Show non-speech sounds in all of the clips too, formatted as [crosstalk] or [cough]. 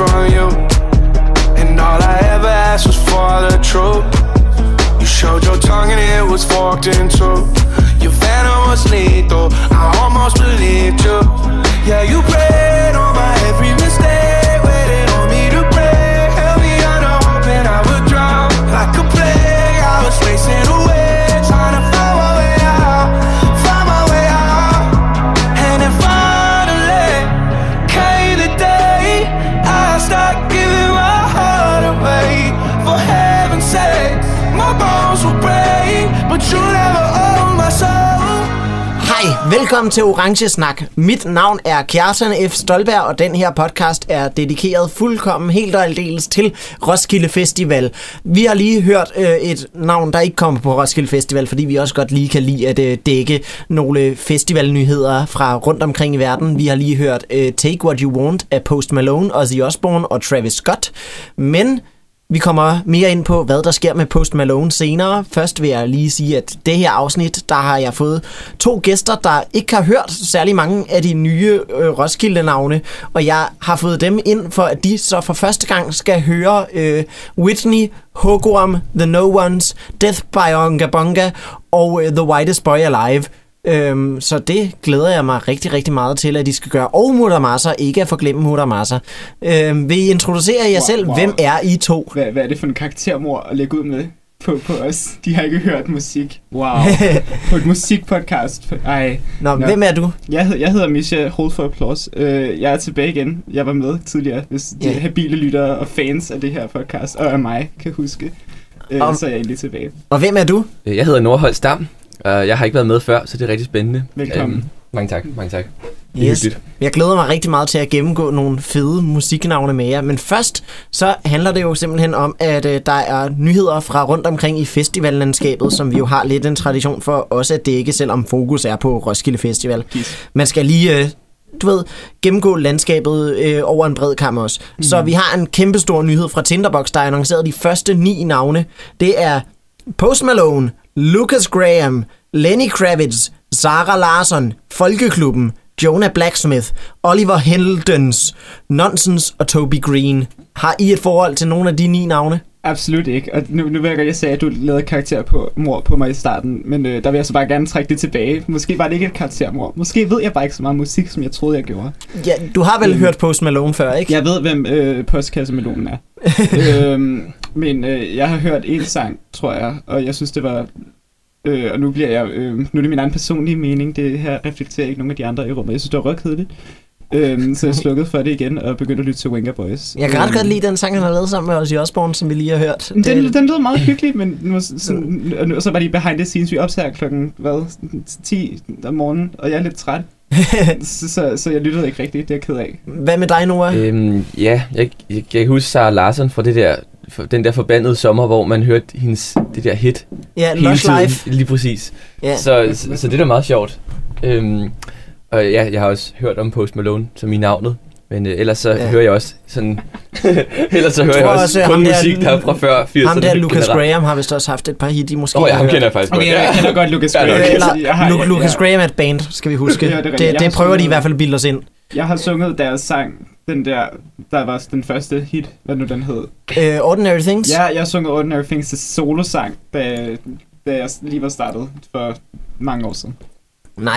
from you. And all I ever asked was for the truth. You showed your tongue and it was forked in two. Your venom was lethal. I almost believed you. Yeah, you prayed velkommen til Orange Snak. Mit navn er Kjartan F. Stolberg, og den her podcast er dedikeret fuldkommen helt og aldeles til Roskilde Festival. Vi har lige hørt øh, et navn, der ikke kommer på Roskilde Festival, fordi vi også godt lige kan lide at øh, dække nogle festivalnyheder fra rundt omkring i verden. Vi har lige hørt øh, Take What You Want af Post Malone, Ozzy Osbourne og Travis Scott. Men vi kommer mere ind på, hvad der sker med Post Malone senere. Først vil jeg lige sige, at det her afsnit, der har jeg fået to gæster, der ikke har hørt særlig mange af de nye øh, Roskilde-navne, og jeg har fået dem ind for, at de så for første gang skal høre øh, Whitney, Hogwarm, The No Ones, Death by Onga Bonga og øh, The Whitest Boy Alive. Øhm, så det glæder jeg mig rigtig, rigtig meget til, at de skal gøre. Og Muramasa, ikke at forglemme Muramasa. Øhm, vil I introducere jer Wow, selv? wow. Hvem er I to? Hvad, hvad er det for en karaktermor at lægge ud med på, på os? De har ikke hørt musik. Wow. [laughs] på et musikpodcast. Ej. Nå, Nå. hvem er du? Jeg, hed, jeg hedder Misha Hold for Applause. Uh, jeg er tilbage igen. Jeg var med tidligere, hvis de Ja. habile lyttere og fans af det her podcast, og af mig, kan huske. Uh, Om- Så er jeg endelig tilbage. Og hvem er du? Øh, Jeg hedder Nordholt Stam, og jeg har ikke været med før, så det er rigtig spændende. Velkommen. mange tak, mange tak. Yes. Jeg glæder mig rigtig meget til at gennemgå nogle fede musiknavne med jer. Men først, så handler det jo simpelthen om, at øh, der er nyheder fra rundt omkring i festivallandskabet, som vi jo har lidt en tradition for også at dække, selvom fokus er på Roskilde Festival. Gis. Man skal lige, øh, du ved, gennemgå landskabet øh, over en bred kamp også. Mm. Så vi har en kæmpe stor nyhed fra Tinderbox, der er annonceret de første ni navne. Det er Post Malone, Lucas Graham, Lenny Kravitz, Sarah Larson, Folkeklubben, Jonah Blacksmith, Oliver Heldens, Nonsens og Toby Green. Har I et forhold til nogle af de ni navne? Absolut ikke. Og nu, nu ved jeg godt, jeg sagde, at du lavede karakter på mor på mig i starten, men øh, der vil jeg så bare gerne trække det tilbage. Måske var det ikke et karaktermor. Måske ved jeg bare ikke så meget musik, som jeg troede, jeg gjorde. Ja, du har vel Mm. hørt Post Malone før, ikke? Jeg ved, hvem øh, postkassemelonen er. [laughs] øhm, men øh, jeg har hørt en sang, tror jeg, og jeg synes, det var... Øh, og nu bliver jeg... Øh, nu er det min egen personlige mening. Det her reflekterer ikke nogen af de andre i rummet. Jeg synes, det var røgkedeligt. Øhm, så jeg slukkede for det igen og begyndte at lytte til Wenger Boys. Jeg kan ret Øhm, godt lide den sang, han har lavet sammen med Ozzy Osbourne, som vi lige har hørt. Den, den lød meget hyggelig, men nu, [laughs] sådan, og nu, så var de behind the scenes. Vi optager klokken, hvad, 10 om morgenen, og jeg er lidt træt. [laughs] så, så, så, jeg lyttede ikke rigtigt, det er jeg ked af. Hvad med dig, Noah? Øhm, ja, jeg, jeg, jeg kan huske Sarah Larsen fra det der, for den der forbandede sommer, hvor man hørte hendes, det der hit Ja, hele Lush tiden. Life. Lige præcis. Ja. Så, så, så det er da meget sjovt. Øhm, og ja, jeg har også hørt om Post Malone som i navnet. Men øh, ellers så Ja. hører jeg også sådan... [laughs] ellers så hører jeg, tror også, også, kun ham der- musik, der er fra før 80'erne. Ham der, Lucas generelt. Graham, har vist også haft et par hit, I måske Åh, oh, ja, har ham kender jeg faktisk Okay, godt. jeg kender godt Lucas Graham. okay. Eller, Jeg Lu- Lucas ja. Graham er et band, skal vi huske. Ja, det det, Jeg det har prøver de i hvert fald at bilde os ind. Jeg har sunget deres sang, den der, der var den første hit, hvad nu den hed. Uh, Ordinary Things. Ja, jeg har sunget Ordinary Things til solosang, da, da jeg lige var startet for mange år siden.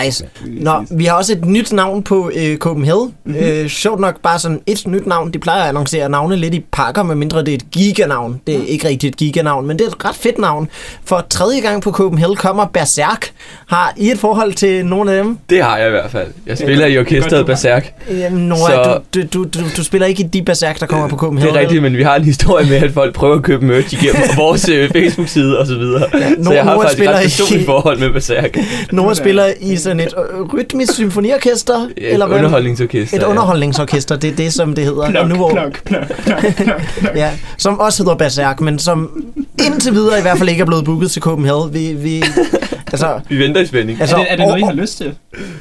Nice. Nå, vi har også et nyt navn på øh, Copenhagen. Mm-hmm. Øh, sjovt nok bare sådan et nyt navn. De plejer at annoncere navne lidt i pakker, medmindre det er et giganavn. Det er ikke rigtigt et giganavn, men det er et ret fedt navn. For tredje gang på Copenhagen kommer Berserk. Har I et forhold til nogle af dem? Det har jeg i hvert fald. Jeg spiller i det godt, orkestret Berserk. Jamen, Noah, Så- du, du, du, du, spiller ikke i de Berserk, der kommer på Det Copenhagen. er rigtigt, men vi har en historie med, at folk prøver at købe merch igennem [laughs] vores øh, Facebook-side og så videre. så jeg har Nora faktisk et ret i- personligt forhold med Berserk. Noah spiller i sådan et øh, rytmisk symfoniorkester. Et hvad? underholdningsorkester. Et ja. underholdningsorkester, det er det, som det hedder. Plok, nu, hvor- plok, plok, plok, plok, plok. [laughs] Ja, som også hedder Berserk, men som indtil videre i hvert fald ikke er blevet booket til Copenhagen. Vi, vi, altså, Vi venter i spænding. altså, Er det, er det noget, I har lyst til?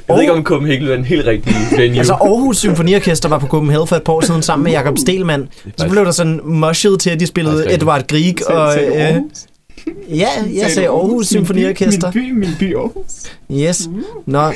Jeg ved ikke, om Copenhagen er en helt rigtig venue. Altså Aarhus Symfoniorkester var på Copenhagen for et par år siden sammen med Jakob Stelmann. Så blev der sådan mushet til, at de spillede Edvard Grieg og... Øh? Ja, jeg sagde Aarhus Symfoniorkester. Min by, min by Aarhus. Yes. Nå.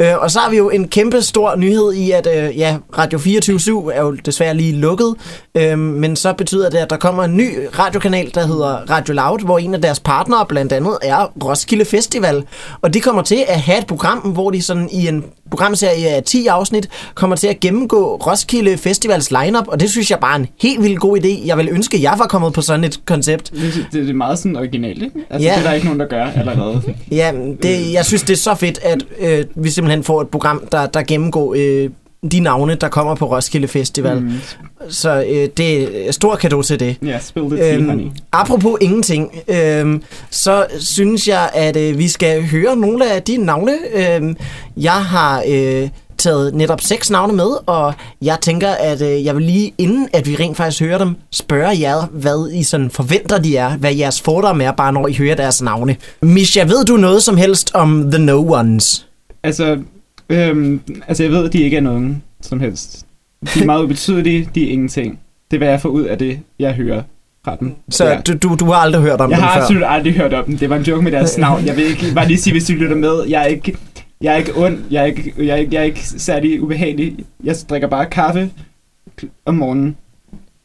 Øh, og så har vi jo en kæmpe stor nyhed i, at øh, ja, Radio 24 er jo desværre lige lukket, øh, men så betyder det, at der kommer en ny radiokanal, der hedder Radio Loud, hvor en af deres partnere blandt andet er Roskilde Festival. Og de kommer til at have et program, hvor de sådan i en programserie af 10 afsnit kommer til at gennemgå Roskilde Festivals lineup, og det synes jeg bare er en helt vildt god idé. Jeg vil ønske, at jeg var kommet på sådan et koncept. Det, det, det er meget sådan originalt, ikke? Altså, Ja. det er der ikke nogen, der gør allerede. Ja, det, jeg synes, det er så fedt, at øh, vi simpelthen får et program, der, der gennemgår øh, de navne, der kommer på Roskilde Festival. Mm. Så øh, det er stor kado til det. Ja, spill the tea, honey. Øhm, apropos ingenting, øhm, så synes jeg, at øh, vi skal høre nogle af de navne. Øhm, jeg har øh, taget netop seks navne med, og jeg tænker, at øh, jeg vil lige, inden at vi rent faktisk hører dem, spørge jer, hvad I sådan forventer, de er, hvad jeres fordomme er, bare når I hører deres navne. Misha, ved du noget som helst om The No Ones? Altså, øhm, altså, jeg ved, at de ikke er nogen som helst. De er meget ubetydelige, de er ingenting. Det er, hvad jeg får ud af det, jeg hører fra dem. Så Ja. du, du, du har aldrig hørt om Jeg dem har før? absolut aldrig hørt om dem. Det var en joke med deres [laughs] navn. Jeg vil ikke bare lige sige, hvis du lytter med, jeg er ikke, jeg er ikke ond, jeg er ikke, jeg er ikke, jeg er ikke særlig ubehagelig. Jeg drikker bare kaffe om morgenen.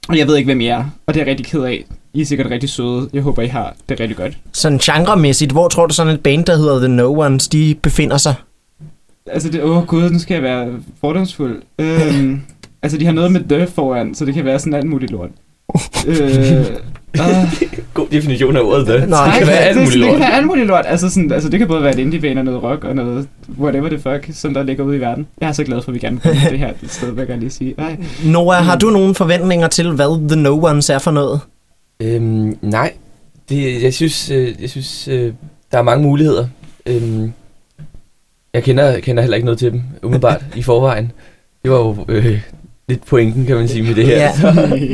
Og jeg ved ikke, hvem I er. Og det er jeg rigtig ked af. I er sikkert rigtig søde. Jeg håber, I har det rigtig godt. Sådan genremæssigt, hvor tror du sådan et band, der hedder The No Ones, de befinder sig? Altså, det, åh gud, nu skal jeg være fordomsfuld. Øhm, [laughs] altså, de har noget med the foran, så det kan være sådan alt muligt lort. [laughs] øh, uh, [laughs] God definition af ordet, the. Nå, det kan være alt det, muligt det kan lort. være alt muligt lort. Altså, sådan, altså, det kan både være et indie-band og noget rock og noget whatever the fuck, som der ligger ude i verden. Jeg er så glad for, at vi gerne kommer det her sted, vil jeg gerne lige sige. Ej. Noah, har du nogle forventninger til, hvad The No Ones er for noget? Øhm, nej, det, jeg synes, øh, jeg synes øh, der er mange muligheder. Øhm, jeg kender, kender heller ikke noget til dem, umiddelbart, i forvejen. Det var jo øh, lidt pointen, kan man sige, med det her. Ja.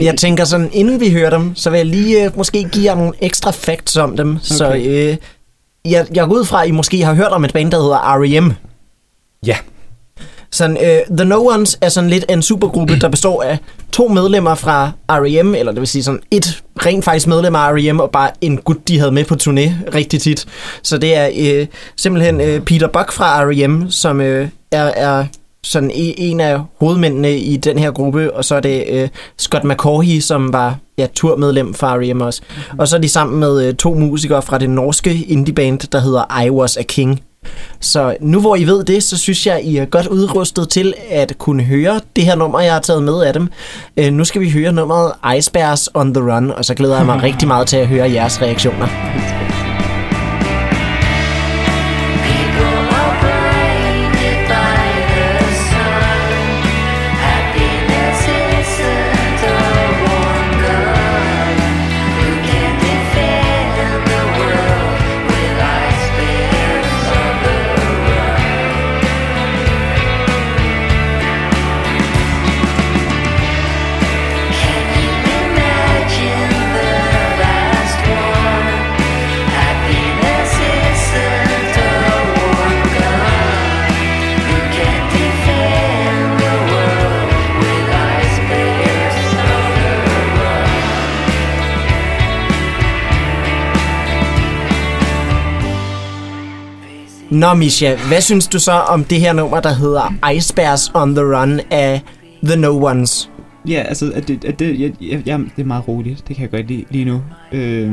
Jeg tænker sådan, inden vi hører dem, så vil jeg lige øh, måske give jer nogle ekstra facts om dem. Okay. Så øh, jeg, jeg går ud fra, at I måske har hørt om et band, der hedder R.E.M. Ja. Sådan, øh, The No Ones er sådan lidt en supergruppe, der består af to medlemmer fra R.E.M., eller det vil sige sådan et rent faktisk medlem af R.E.M., og bare en gut, de havde med på turné rigtig tit. Så det er øh, simpelthen øh, Peter Buck fra R.E.M., som øh, er, er sådan e, en af hovedmændene i den her gruppe, og så er det øh, Scott McCaughey, som var ja, turmedlem fra R.E.M. også. Og så er de sammen med øh, to musikere fra det norske indieband, der hedder I Was a King. Så nu hvor I ved det, så synes jeg, I er godt udrustet til at kunne høre det her nummer, jeg har taget med af dem. Øh, nu skal vi høre nummeret Icebears on the Run, og så glæder jeg mig [laughs] rigtig meget til at høre jeres reaktioner. Nå Misha, hvad synes du så om det her nummer, der hedder Icebergs on the Run af The No Ones? Ja, altså, at det, at det, jeg, jeg, jeg, det er meget roligt. Det kan jeg godt lide lige nu. Øh,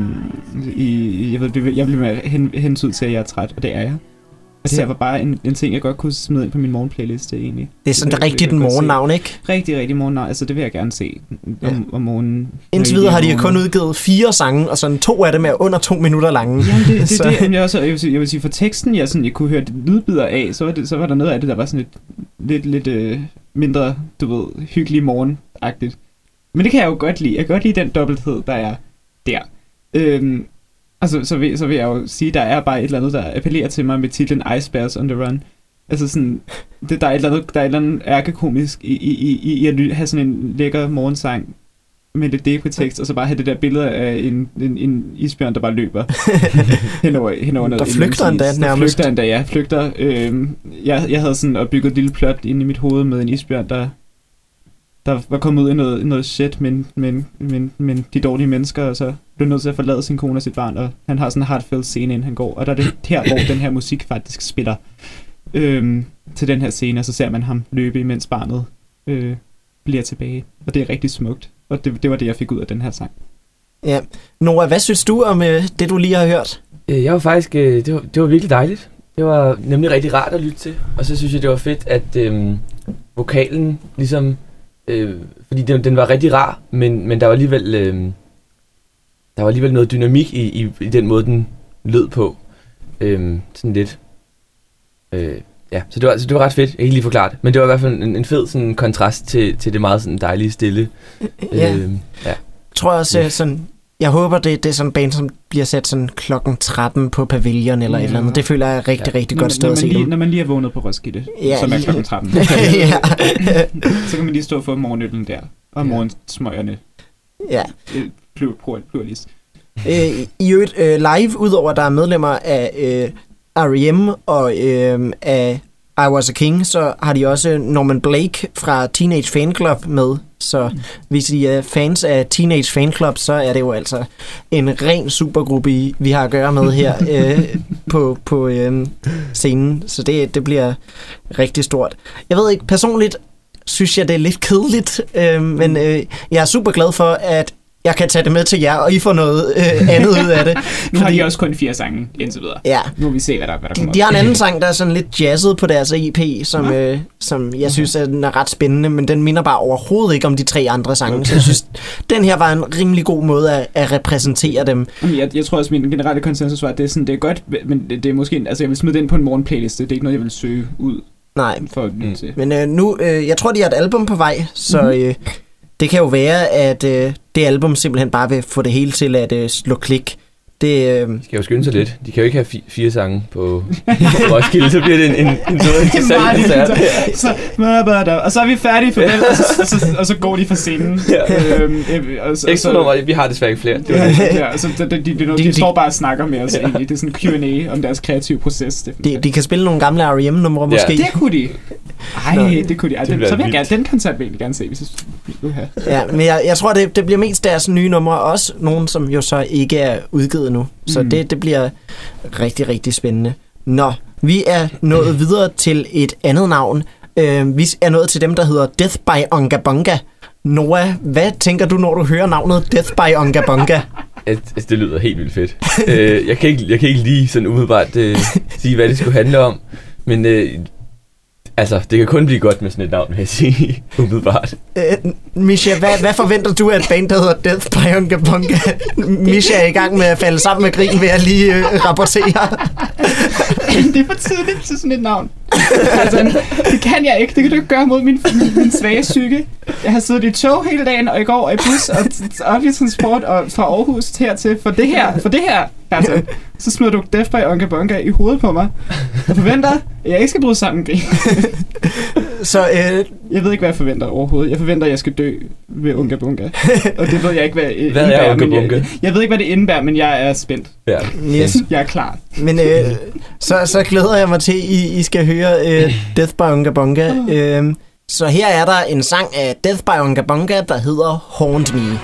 i, jeg, ved, jeg bliver hen, hensyn til, at jeg er træt, og det er jeg. Og det her var bare en, en ting, jeg godt kunne smide ind på min morgenplayliste egentlig. Det er sådan Det et vil rigtigt jeg godt se. morgennavn, ikke? Rigtig, rigtig morgennavn. Altså, det vil jeg gerne se om, Ja. om morgenen. Indtil videre har de lige kun udgivet fire sange, og sådan to af dem er under to minutter lange. Jamen, det, det, [laughs] Så- det, det jeg, også, jeg, vil sige, jeg vil sige, for teksten, jeg, sådan, jeg kunne høre lydbider af, så var, det, så var der noget af det, der var sådan lidt, lidt, lidt øh, mindre, du ved, hyggelig morgen-agtigt. Men det kan jeg jo godt lide. Jeg kan godt lide den dobbelthed, der er der. Øhm, altså, så vil, så vil jeg jo sige, der er bare et eller andet, der appellerer til mig med titlen Icebears on the Run. Altså sådan, det, der er et eller andet, der er et eller andet ærkekomisk i, i, i, i, at ly- have sådan en lækker morgensang med lidt depri-tekst, og så bare have det der billede af en, en, en isbjørn, der bare løber [laughs] henover, henover noget. Der flygter endda Der nærmest. flygter endda, ja. Flygter. Øhm, jeg, jeg havde sådan opbygget et lille plot inde i mit hoved med en isbjørn, der, der var kommet ud i noget, noget shit, men, men, men, men de dårlige mennesker, og så blev nødt til at forlade sin kone og sit barn, og han har sådan en heartfelt scene, inden han går, og der er det her, hvor den her musik faktisk spiller. Øhm, til den her scene, og så ser man ham løbe, imens barnet øh, bliver tilbage. Og det er rigtig smukt. Og det, det var det, jeg fik ud af den her sang. Ja. Nora, hvad synes du om øh, det, du lige har hørt? Øh, Jeg var faktisk, øh, det var, det var virkelig dejligt. Det var nemlig rigtig rart at lytte til. Og så synes jeg, det var fedt, at øhm, vokalen ligesom, øh, fordi den, den var rigtig rar, men, men der var alligevel, øh, der var alligevel noget dynamik i, i, i den måde, den lød på. Øh, sådan lidt. Øh, ja, så det, var, så det var ret fedt. Jeg kan ikke lige forklare det. Men det var i hvert fald en, en fed sådan, kontrast til, til det meget sådan, dejlige stille. Ja. Øh, ja. tror jeg også sådan... Jeg håber, det, det er sådan en band, som bliver sat sådan klokken 13 på pavilion eller ja. et eller andet. Det føler jeg er rigtig, Ja. rigtig godt sted at se lige, dem. når man lige er vågnet på Roskilde, Ja, som er klokken 13, [laughs] ja. så kan man lige stå og få morgenølen der. Og Ja. morgensmøgerne. ja. Øh, plur- pluralis. Øh, I øvrigt øh, live, udover at der er medlemmer af øh, R.E.M. og øh, af I Was a King, så har de også Norman Blake fra Teenage Fan Club med. Så hvis I er fans af Teenage Fan Club, så er det jo altså en ren supergruppe, vi har at gøre med her [laughs] øh, på, på øh, scenen. Så det, det bliver rigtig stort. Jeg ved ikke, personligt synes jeg, det er lidt kedeligt, øh, men øh, jeg er super glad for, at jeg kan tage det med til jer, og I får noget øh, [laughs] andet ud af det. Nu har de også kun fire sange indtil videre. Ja, Nu må vi se, hvad der, hvad der de, kommer de har en anden [laughs] sang, der er sådan lidt jazzet på deres EP, som, øh, som jeg synes er, den er ret spændende, men den minder bare overhovedet ikke om de tre andre sange. Så jeg synes, den her var en rimelig god måde at, at repræsentere dem. Jeg, jeg tror også, min generelle konsensus var, at det er, sådan, det er godt, men det, det er måske... Altså, jeg vil smide det ind på en morgenplayliste. Det er ikke noget, jeg vil søge ud Nej, for at Mm. men øh, nu, øh, jeg tror, de har et album på vej, så Mhm. øh, det kan jo være, at øh, det album simpelthen bare vil få det hele til at øh, slå klik. Det, øh, De skal jo skynde sig lidt. De kan jo ikke have fi- fire sange på på Roskilde, så bliver det en, en, en så interessant koncert. så, og så er vi færdige for det, og så, og, så, og så går de fra scenen. Ja. Øhm, øh, og, så- Ekstra nummer, vi har desværre ikke flere. Det var Ja, det. ja, så de, de, de, de, står bare og snakker med os egentlig. Det er sådan en Q&A om deres kreative proces. Det, de, de kan spille nogle gamle R.E.M.-numre Ja. måske. det kunne de. Ej, Nå. det kunne de. Ej, Det den, så vil jeg gerne, den koncert vil jeg gerne se, hvis jeg skulle have. Ja, men jeg, jeg tror, det, det bliver mest deres nye numre, også nogle, som jo så ikke er udgivet nu. Så Mm. det, det bliver rigtig, rigtig spændende. Nå, vi er nået [laughs] videre til et andet navn. Øh, vi er nået til dem, der hedder Death by Onga Bonga. Noah, hvad tænker du, når du hører navnet Death by Onga Bonga? At, [laughs] altså, det lyder helt vildt fedt. øh, jeg, kan ikke, jeg kan ikke lige sådan umiddelbart øh, sige, hvad det skulle handle om. Men øh, altså, det kan kun blive godt med sådan et navn, vil jeg sige. [laughs] umiddelbart. Øh, Misha, hvad, hvad forventer du af et band, der hedder Death by Onga Bonga? Misha er i gang med at falde sammen med grin ved at lige øh, rapportere. [laughs] det er for tidligt til sådan et navn. altså, det kan jeg ikke. Det kan du ikke gøre mod min, min, min svage psyke. Jeg har siddet i tog hele dagen, og i går i bus og offentlig transport og fra Aarhus hertil for det her. For det her, altså. Så smider du Death by Onka Bonka i hovedet på mig. Jeg forventer, at jeg ikke skal bryde sammen med. [laughs] Så øh, Jeg ved ikke, hvad jeg forventer overhovedet. Jeg forventer, at jeg skal dø ved Unga Bunga. Og det ved jeg ikke, hvad det Hvad er indebærer, Unga men jeg, Bunga? jeg ved ikke, hvad det indebærer, men jeg er spændt. Ja. yes. Jeg er klar. Men øh, så, så glæder jeg mig til, at I, I skal høre øh, Death by Unga Bunga. Øh, så her er der en sang af Death by Unga Bunga, der hedder Haunt Me.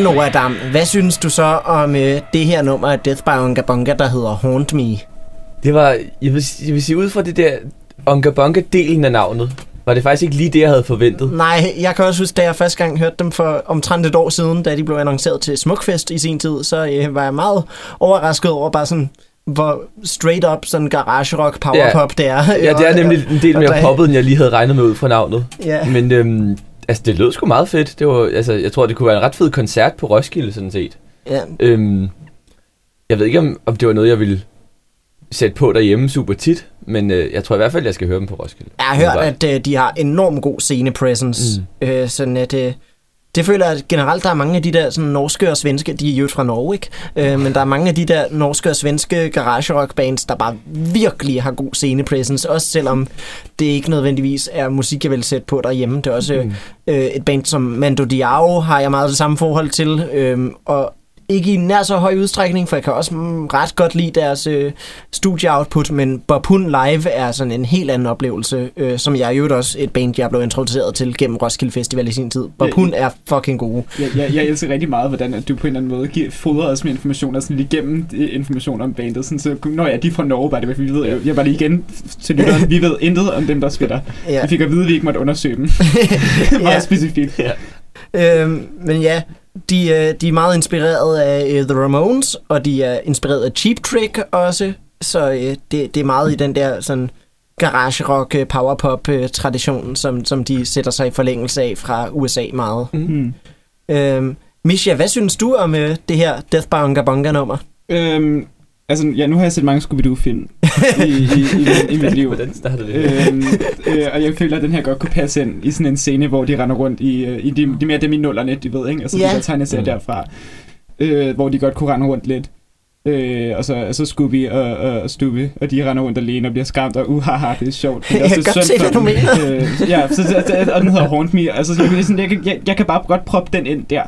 Nå, Dam, hvad synes du så om øh, det her nummer af Death by Unga Bunga, der hedder Haunt Me? Det var, jeg vil, jeg vil sige, ud fra det der Onka Bonka-delen af navnet, var det faktisk ikke lige det, jeg havde forventet. Nej, jeg kan også huske, da jeg første gang hørte dem for omtrent et år siden, da de blev annonceret til Smukfest i sin tid, så øh, var jeg meget overrasket over bare sådan, hvor straight up sådan garage rock power Ja. pop det er. Ja, det er nemlig en del mere poppet, end jeg lige havde regnet med ud fra navnet. Ja. Men øhm, altså, det lød sgu meget fedt. Det var, altså, jeg tror, det kunne være en ret fed koncert på Roskilde, sådan set. Ja, Øhm, Jeg ved ikke, om, om det var noget, jeg ville sætte på derhjemme super tit, men øh, jeg tror i hvert fald, jeg skal høre dem på Roskilde. Jeg har hørt, at øh, de har enormt god scene-presence. Mm. Øh, sådan at, øh, det føler jeg at generelt, der er mange af de der sådan, norske og svenske, de er jo fra Norge, ikke? Øh, men der er mange af de der norske og svenske garage rock bands, der bare virkelig har god scene-presence, også selvom det ikke nødvendigvis er musik, jeg vil sætte på derhjemme. Det er også mm. øh, et band som Mando Diao har jeg meget det samme forhold til, øh, og ikke i nær så høj udstrækning, for jeg kan også mm, ret godt lide deres øh, studie-output, men Bob Live er sådan en helt anden oplevelse, øh, som jeg i øvrigt også et band, jeg blev introduceret til gennem Roskilde Festival i sin tid. Bob Ja, er fucking gode. Jeg, jeg, jeg elsker rigtig meget, hvordan at du på en eller anden måde giver, fodrer os med informationer, sådan lige gennem øh, information om bandet. Sådan, så, når jeg de er fra Norge, bare det, vi ved, jeg, jeg var lige igen til lytteren, vi ved intet om dem, der spiller. Ja. Ja. Vi fik at vide, at vi ikke måtte undersøge dem. [laughs] meget Ja. specifikt. Ja. Øhm, men ja, de, øh, de er meget inspireret af øh, The Ramones, og de er inspireret af Cheap Trick også, så øh, det, det er meget i den der sådan garage rock, power pop tradition, som, som de sætter sig i forlængelse af fra USA meget. Mm. Øhm, Misha, hvad synes du om øh, det her Death by Unga Bunga nummer? Øhm, altså, ja, nu har jeg set mange Scooby-Doo-film i, i, i, i, i mit liv. Hvordan startede det? øhm, øh, og jeg føler, at den her godt kunne passe ind i sådan en scene, hvor de render rundt i, øh, i de, de mere dem i nullerne, de ved, ikke? Altså Ja. de der tegneserier Mm. derfra, øh, hvor de godt kunne rende rundt lidt. Øh, og så, så Scooby og, og, og Stubby, og de render rundt alene og bliver skræmt, og uhaha, det er sjovt. Det er [laughs] Jeg kan godt se, hvad du dem. Øh, ja, så, så, så, og den hedder Haunt Me. Altså, jeg, kan sådan, jeg, jeg, jeg kan bare godt proppe den ind der.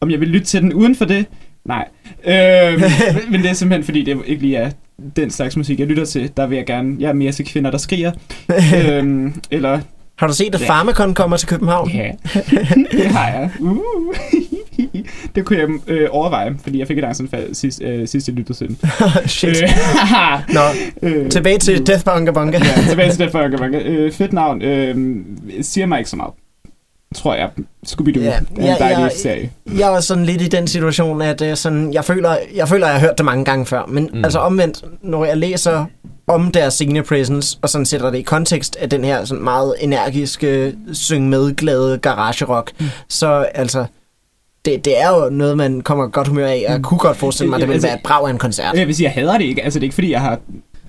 Om jeg vil lytte til den uden for det? Nej. Øh, men, men det er simpelthen, fordi det ikke lige er den slags musik, jeg lytter til. Der vil jeg gerne, jeg er mere til kvinder, der skriger. [laughs] øhm, eller, Har du set, at Ja. Pharmacon kommer til København? ja, [laughs] det har jeg. Uh. det kunne jeg øh, overveje, fordi jeg fik et angstanfald sidst, øh, sidst jeg lyttede til den. [laughs] Shit. Øh, Nå, øh, tilbage til Death by Unga Bunga. ja, tilbage til det for mange. Øh, fedt navn. Øh, siger mig ikke så meget. Tror jeg. Scooby-Doo Ja, er en dejlig ja. serie. Jeg var sådan lidt i den situation, at øh, sådan, jeg, føler, jeg føler, jeg har hørt det mange gange før. Men mm. Mm. altså omvendt, når jeg læser om deres scene presence, og sådan sætter det i kontekst af den her sådan meget energiske, syng med glade garage rock, mm. så altså, det, det er jo noget, man kommer godt humør af. Jeg kunne godt forestille mig, at det ville Altså- være et brag af en koncert. Jeg vil sige, jeg hader det ikke. Altså, det er ikke, fordi jeg har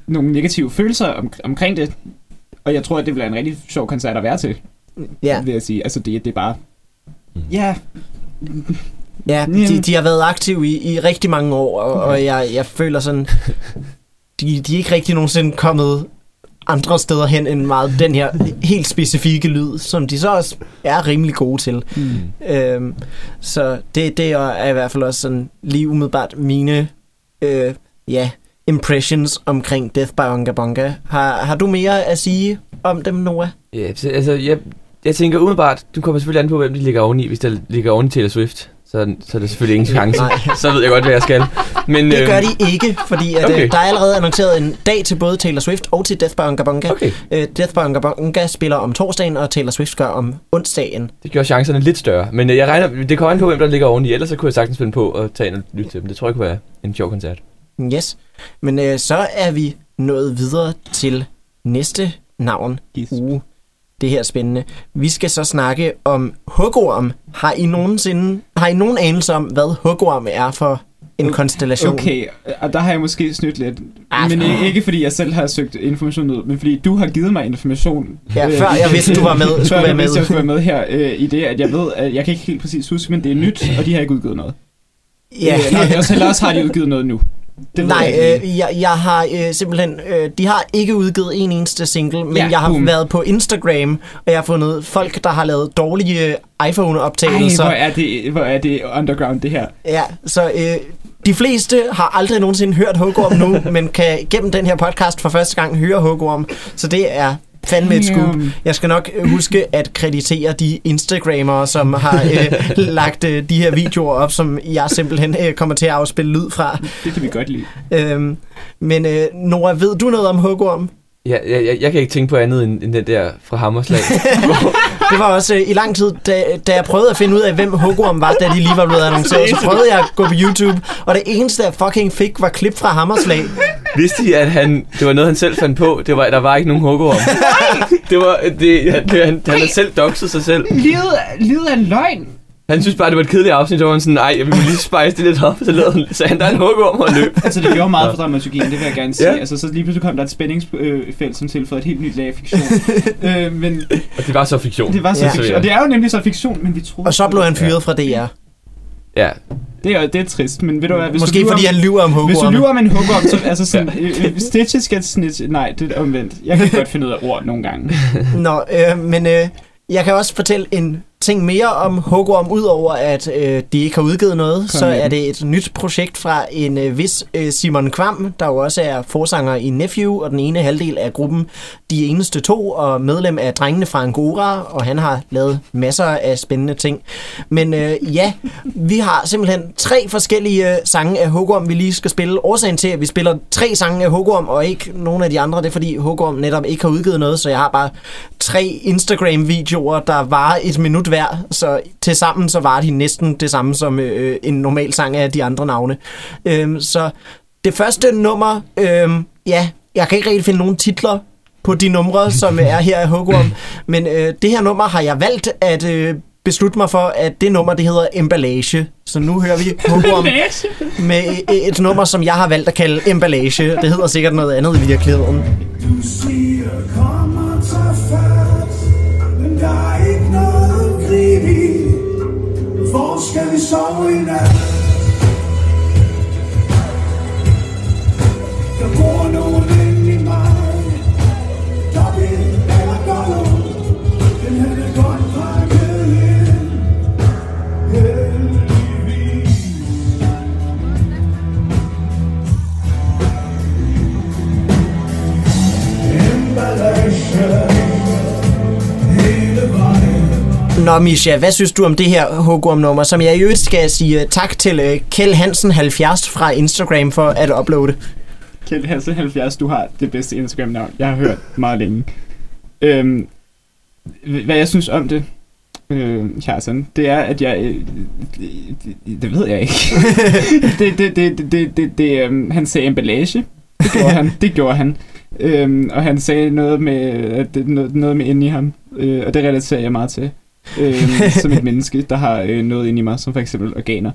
nogle negative følelser om, omkring det. Og jeg tror, at det bliver en rigtig sjov koncert at være til, Ja, vil jeg sige. Altså, det, det er bare... Ja, ja de, de har været aktive i, i rigtig mange år, og, og jeg, jeg føler sådan, de, de er ikke rigtig nogensinde kommet andre steder hen end meget den her helt specifikke lyd, som de så også er rimelig gode til. mm. Øhm, så det, det er i hvert fald også sådan lige umiddelbart mine øh, ja, impressions omkring Death by Unga Bunga. Har, har du mere at sige om dem, Noah? Ja, så, altså, jeg, jeg tænker umiddelbart, du kommer selvfølgelig an på, hvem de ligger oveni. Hvis der ligger oveni Taylor Swift, så, så er der selvfølgelig ingen chance. Nej. Så ved jeg godt, hvad jeg skal. Men, Det gør øhm, de ikke, fordi at, okay. øh, der er allerede annonceret en dag til både Taylor Swift og til Death by Unga Bunga. Okay, Øh, Death by Unga Bunga spiller om torsdagen, og Taylor Swift gør om onsdagen. det gør chancerne lidt større. Men øh, jeg regner, det kommer an på, hvem der ligger oveni. Ellers så kunne jeg sagtens finde på at tage ind og lytte til dem. Det tror jeg kunne være en sjov koncert. Yes. Men øh, så er vi nået videre til næste navn. Yes. Uh, det her er spændende. Vi skal så snakke om hugorm. Har I nogensinde, har I nogen anelse om, hvad hugorm er for en konstellation? Okay, og der har jeg måske snydt lidt. Ah, men ikke, fordi jeg selv har søgt information ud, men fordi du har givet mig information. Ja, før jeg vidste, du var med, [laughs] før skulle være jeg vidste, jeg med. skulle være med her øh, i det, at jeg ved, at jeg kan ikke helt præcis huske, men det er nyt, og de har ikke udgivet noget. Ja. Øh, og eller også har de udgivet noget nu. Det Nej, jeg øh, jeg, jeg har øh, simpelthen... Øh, de har ikke udgivet en eneste single, men Ja, jeg har boom. været på Instagram, og jeg har fundet folk, der har lavet dårlige Ej, iPhone-optagelser. hvor er, det, hvor er det underground, det her. Ja, så øh, de fleste har aldrig nogensinde hørt Hugorm nu, [laughs] men kan gennem den her podcast for første gang høre Hugorm. Så det er fandme et scoop. Damn. Jeg skal nok øh, huske at kreditere de Instagrammere, som har øh, [laughs] lagt øh, de her videoer op, som jeg simpelthen øh, kommer til at afspille lyd fra. Det kan vi godt lide. Øhm, men øh, Nora, ved du noget om Hugorm? Ja, jeg, jeg, jeg kan ikke tænke på andet end, end den der fra Hammerslag. [laughs] Det var også øh, i lang tid, da, da jeg prøvede at finde ud af, hvem Hugorm var, da de lige var blevet [laughs] annonceret, så prøvede jeg at gå på YouTube, og det eneste, jeg fucking fik, var klip fra Hammerslag. Vidste I, at han, det var noget, han selv fandt på? Det var, der var ikke nogen hugger om. det var, det, han, det, han, han har selv doxet sig selv. Livet, livet er en løgn. Han synes bare, det var et kedeligt afsnit, og han sådan, nej, vi må lige spice det lidt op, så lavede han, så han der er en hug om og løb. Altså, det gjorde meget for dramaturgien, det vil jeg gerne sige. Ja. Altså, så lige pludselig kom der et spændingsfelt, som tilføjede et helt nyt lag af fiktion. [laughs] øh, men Og det var så fiktion. det var så Ja. fiktion. Og det er jo nemlig så fiktion, men vi troede... Og så blev han fyret fra DR. Ja, Det er, det er trist, men ved du hvad, hvis Måske du lyver fordi om, han lyver om Hvis du lyver om en hug om, så altså [laughs] sådan, øh, øh, stitches skal snitch... Nej, det er omvendt. Jeg kan godt finde ud af ord nogle gange. [laughs] Nå, øh, men øh, jeg kan også fortælle en ting mere om Hugorm, udover at øh, de ikke har udgivet noget, så med er det et nyt projekt fra en øh, vis øh, Simon Kvam, der jo også er forsanger i Nephew, og den ene halvdel af gruppen De Eneste To, og medlem af Drengene fra Angora, og han har lavet masser af spændende ting. Men øh, ja, vi har simpelthen tre forskellige øh, sange af Hugorm, vi lige skal spille. Årsagen til, at vi spiller tre sange af Hugorm, og ikke nogen af de andre, det er fordi Hugorm netop ikke har udgivet noget, så jeg har bare tre Instagram-videoer, der var et minut hver, så til sammen så var de næsten det samme som øh, en normal sang af de andre navne. Øhm, så det første nummer, øhm, ja, jeg kan ikke rigtig finde nogen titler på de numre, som er her af Hugorm, men øh, det her nummer har jeg valgt at øh, beslutte mig for, at det nummer, det hedder Emballage. Så nu hører vi Hugorm med et, et nummer, som jeg har valgt at kalde Emballage. Det hedder sikkert noget andet i virkeligheden. Du siger, kom Hvor skal vi sove i Nå, Misha, hvad synes du om det her Hugorm-nummer, som jeg i øvrigt skal sige øh, tak til øh, Kjell Hansen 70 fra Instagram for at uploade. Kjeld Hasse 70, du har det bedste Instagram-navn, jeg har hørt meget længe. Øhm, hvad jeg synes om det, øh, Kjartan, det er, at jeg... Øh, det, det ved jeg ikke. [laughs] det, det, det, det, det, det, det øhm, han sagde emballage. Det gjorde han. Det gjorde han. Øhm, og han sagde noget med, at det, noget, noget med inde i ham. Øh, og det relaterer jeg meget til. Øhm, [laughs] som et menneske, der har øh, noget inde i mig, som for eksempel organer.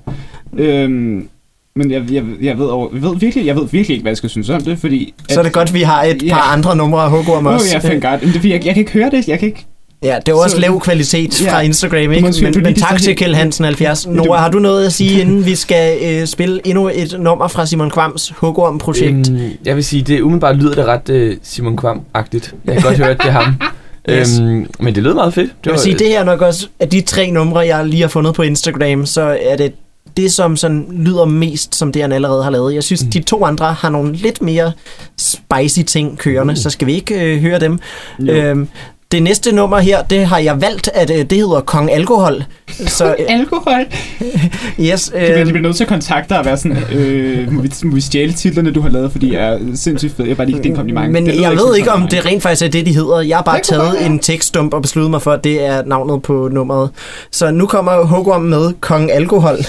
Øhm, men jeg, jeg, jeg, ved over, jeg, ved virkelig, jeg ved virkelig ikke, hvad jeg skal synes om det, fordi... Så er det godt, at vi har et Ja. par andre numre af Hugorm Åh, også. oh, ja, thank God. Men det, er jeg, jeg kan ikke høre det. Jeg kan ikke... Ja, det er jo også Så- lav kvalitet Ja. fra Instagram, ikke? sige, Men, men tak til Kjell Hansen 70. Men du- Nora, har du noget at sige, inden vi skal øh, spille endnu et nummer fra Simon Kvams Hugorm-projekt? Øhm, jeg vil sige, det umiddelbart lyder det ret uh, Simon Kvam-agtigt. Jeg kan godt høre, at det er ham. [laughs] Yes. øhm, men det lød meget fedt. Det Jeg vil sige, det her er nok også af de tre numre, jeg lige har fundet på Instagram, så er det det, som sådan lyder mest som det, han allerede har lavet. Jeg synes, Mm. de to andre har nogle lidt mere spicy ting kørende, Uh. så skal vi ikke øh, høre dem. Jo. Øhm, det næste nummer her, det har jeg valgt, at øh, det hedder Kong Alkohol. Så øh, Alkohol. [laughs] yes, De bliver, de øh, bliver nødt til at kontakte dig og være sådan, øh, må, vi, må vi stjæle titlerne, du har lavet, fordi jeg er sindssygt fed. Jeg bare lige din kompliment. men Det jeg ved ikke, om det rent faktisk er det, de hedder. Jeg har bare Det taget være. en tekststump og besluttet mig for, at det er navnet på nummeret. Så nu kommer Hugorm med Kong Alkohol. Der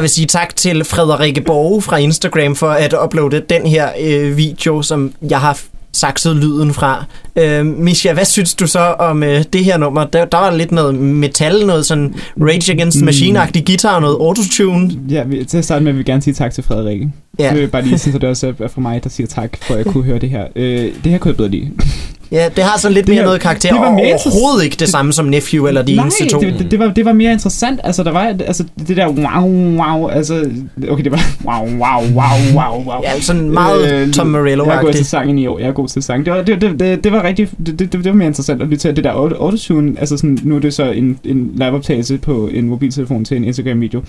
Jeg vil sige tak til Frederikke Borge fra Instagram for at uploade den her øh, video, som jeg har sakset lyden fra. Øh, Misha, hvad synes du så om øh, det her nummer? Der, der var lidt noget metal, noget sådan Rage Against the Machine-agtig guitar og noget autotune. Ja, vi, til at starte med vil vi gerne sige tak til Frederikke. Ja. Øh, bare lige sådan, så det også er fra mig, der siger tak, for at jeg kunne høre det her. Øh, det her kunne jeg bedre lide. Ja, det har sådan lidt Det mere her- noget karakter, det var og mere overhovedet ikke det samme som Nephew eller de Nej, eneste to. det, det, det, var, det var mere interessant. Altså, der var altså, det der wow, wow, altså... Okay, det var wow, wow, wow, wow, wow. Ja, sådan meget Øh, Tom Jeg er god til Morello-agtigt. sang i år. Jeg er god til sang. Det var, det, det, det, det var rigtig... Det, det, det, var mere interessant at lytte til. Det der auto- autotune, altså sådan, nu er det så en, en liveoptagelse på en mobiltelefon til en Instagram-video.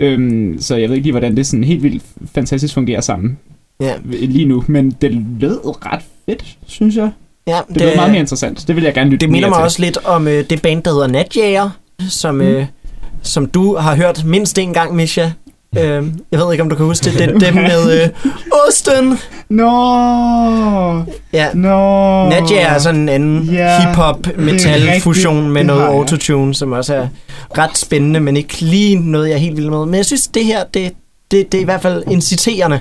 Øhm, så jeg ved ikke lige, hvordan det sådan helt vildt fantastisk fungerer sammen Ja, lige nu. Men det lød ret fedt, synes jeg. ja Det, det lød meget mere interessant. Det vil jeg gerne lytte Det minder mig til. også lidt om øh, det band, der hedder Natjager, som, Mm. øh, som du har hørt mindst en gang, Misha. Øh, jeg ved ikke, om du kan huske det. det dem med øh, Osten. Nå! Ja, Nå! Natjager er sådan en anden Ja, hip-hop det er metal fusion rigtigt. med Det noget autotune, som også er ret spændende, men ikke lige noget, jeg er helt vild med. Men jeg synes, det her, det, det, det er i hvert fald inciterende.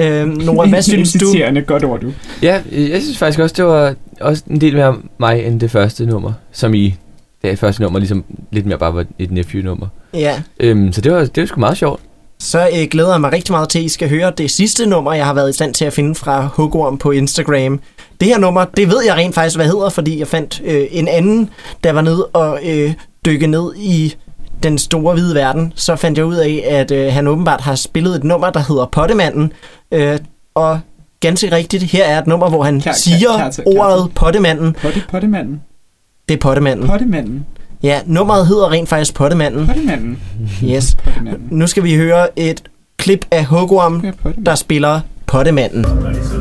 Øh, Nora, hvad [laughs] synes du? Inciterende, godt ord, du. Ja, jeg synes faktisk også, det var også en del mere mig end det første nummer, som i det første nummer ligesom lidt mere bare var et nephew-nummer. Ja, Øhm, så det var, det var sgu meget sjovt. Så øh, glæder jeg mig rigtig meget til, at I skal høre det sidste nummer, jeg har været i stand til at finde fra Hugorm på Instagram. Det her nummer, det ved jeg rent faktisk, hvad hedder, fordi jeg fandt øh, en anden, der var nede og øh, dykke ned i den store hvide verden. Så fandt jeg ud af, at øh, han åbenbart har spillet et nummer, der hedder Pottemanden. Øh, og ganske rigtigt, her er et nummer, hvor han kær- siger kær- kær- ordet Pottemanden. Potte, pottemanden. Det er Pottemanden. Pottemanden. Ja, nummeret hedder rent faktisk Pottemanden. Pottemanden. Yes. Pottemanden. Nu skal vi høre et klip af Hugorm, Ja, pottemanden. der spiller Pottemanden. Jeg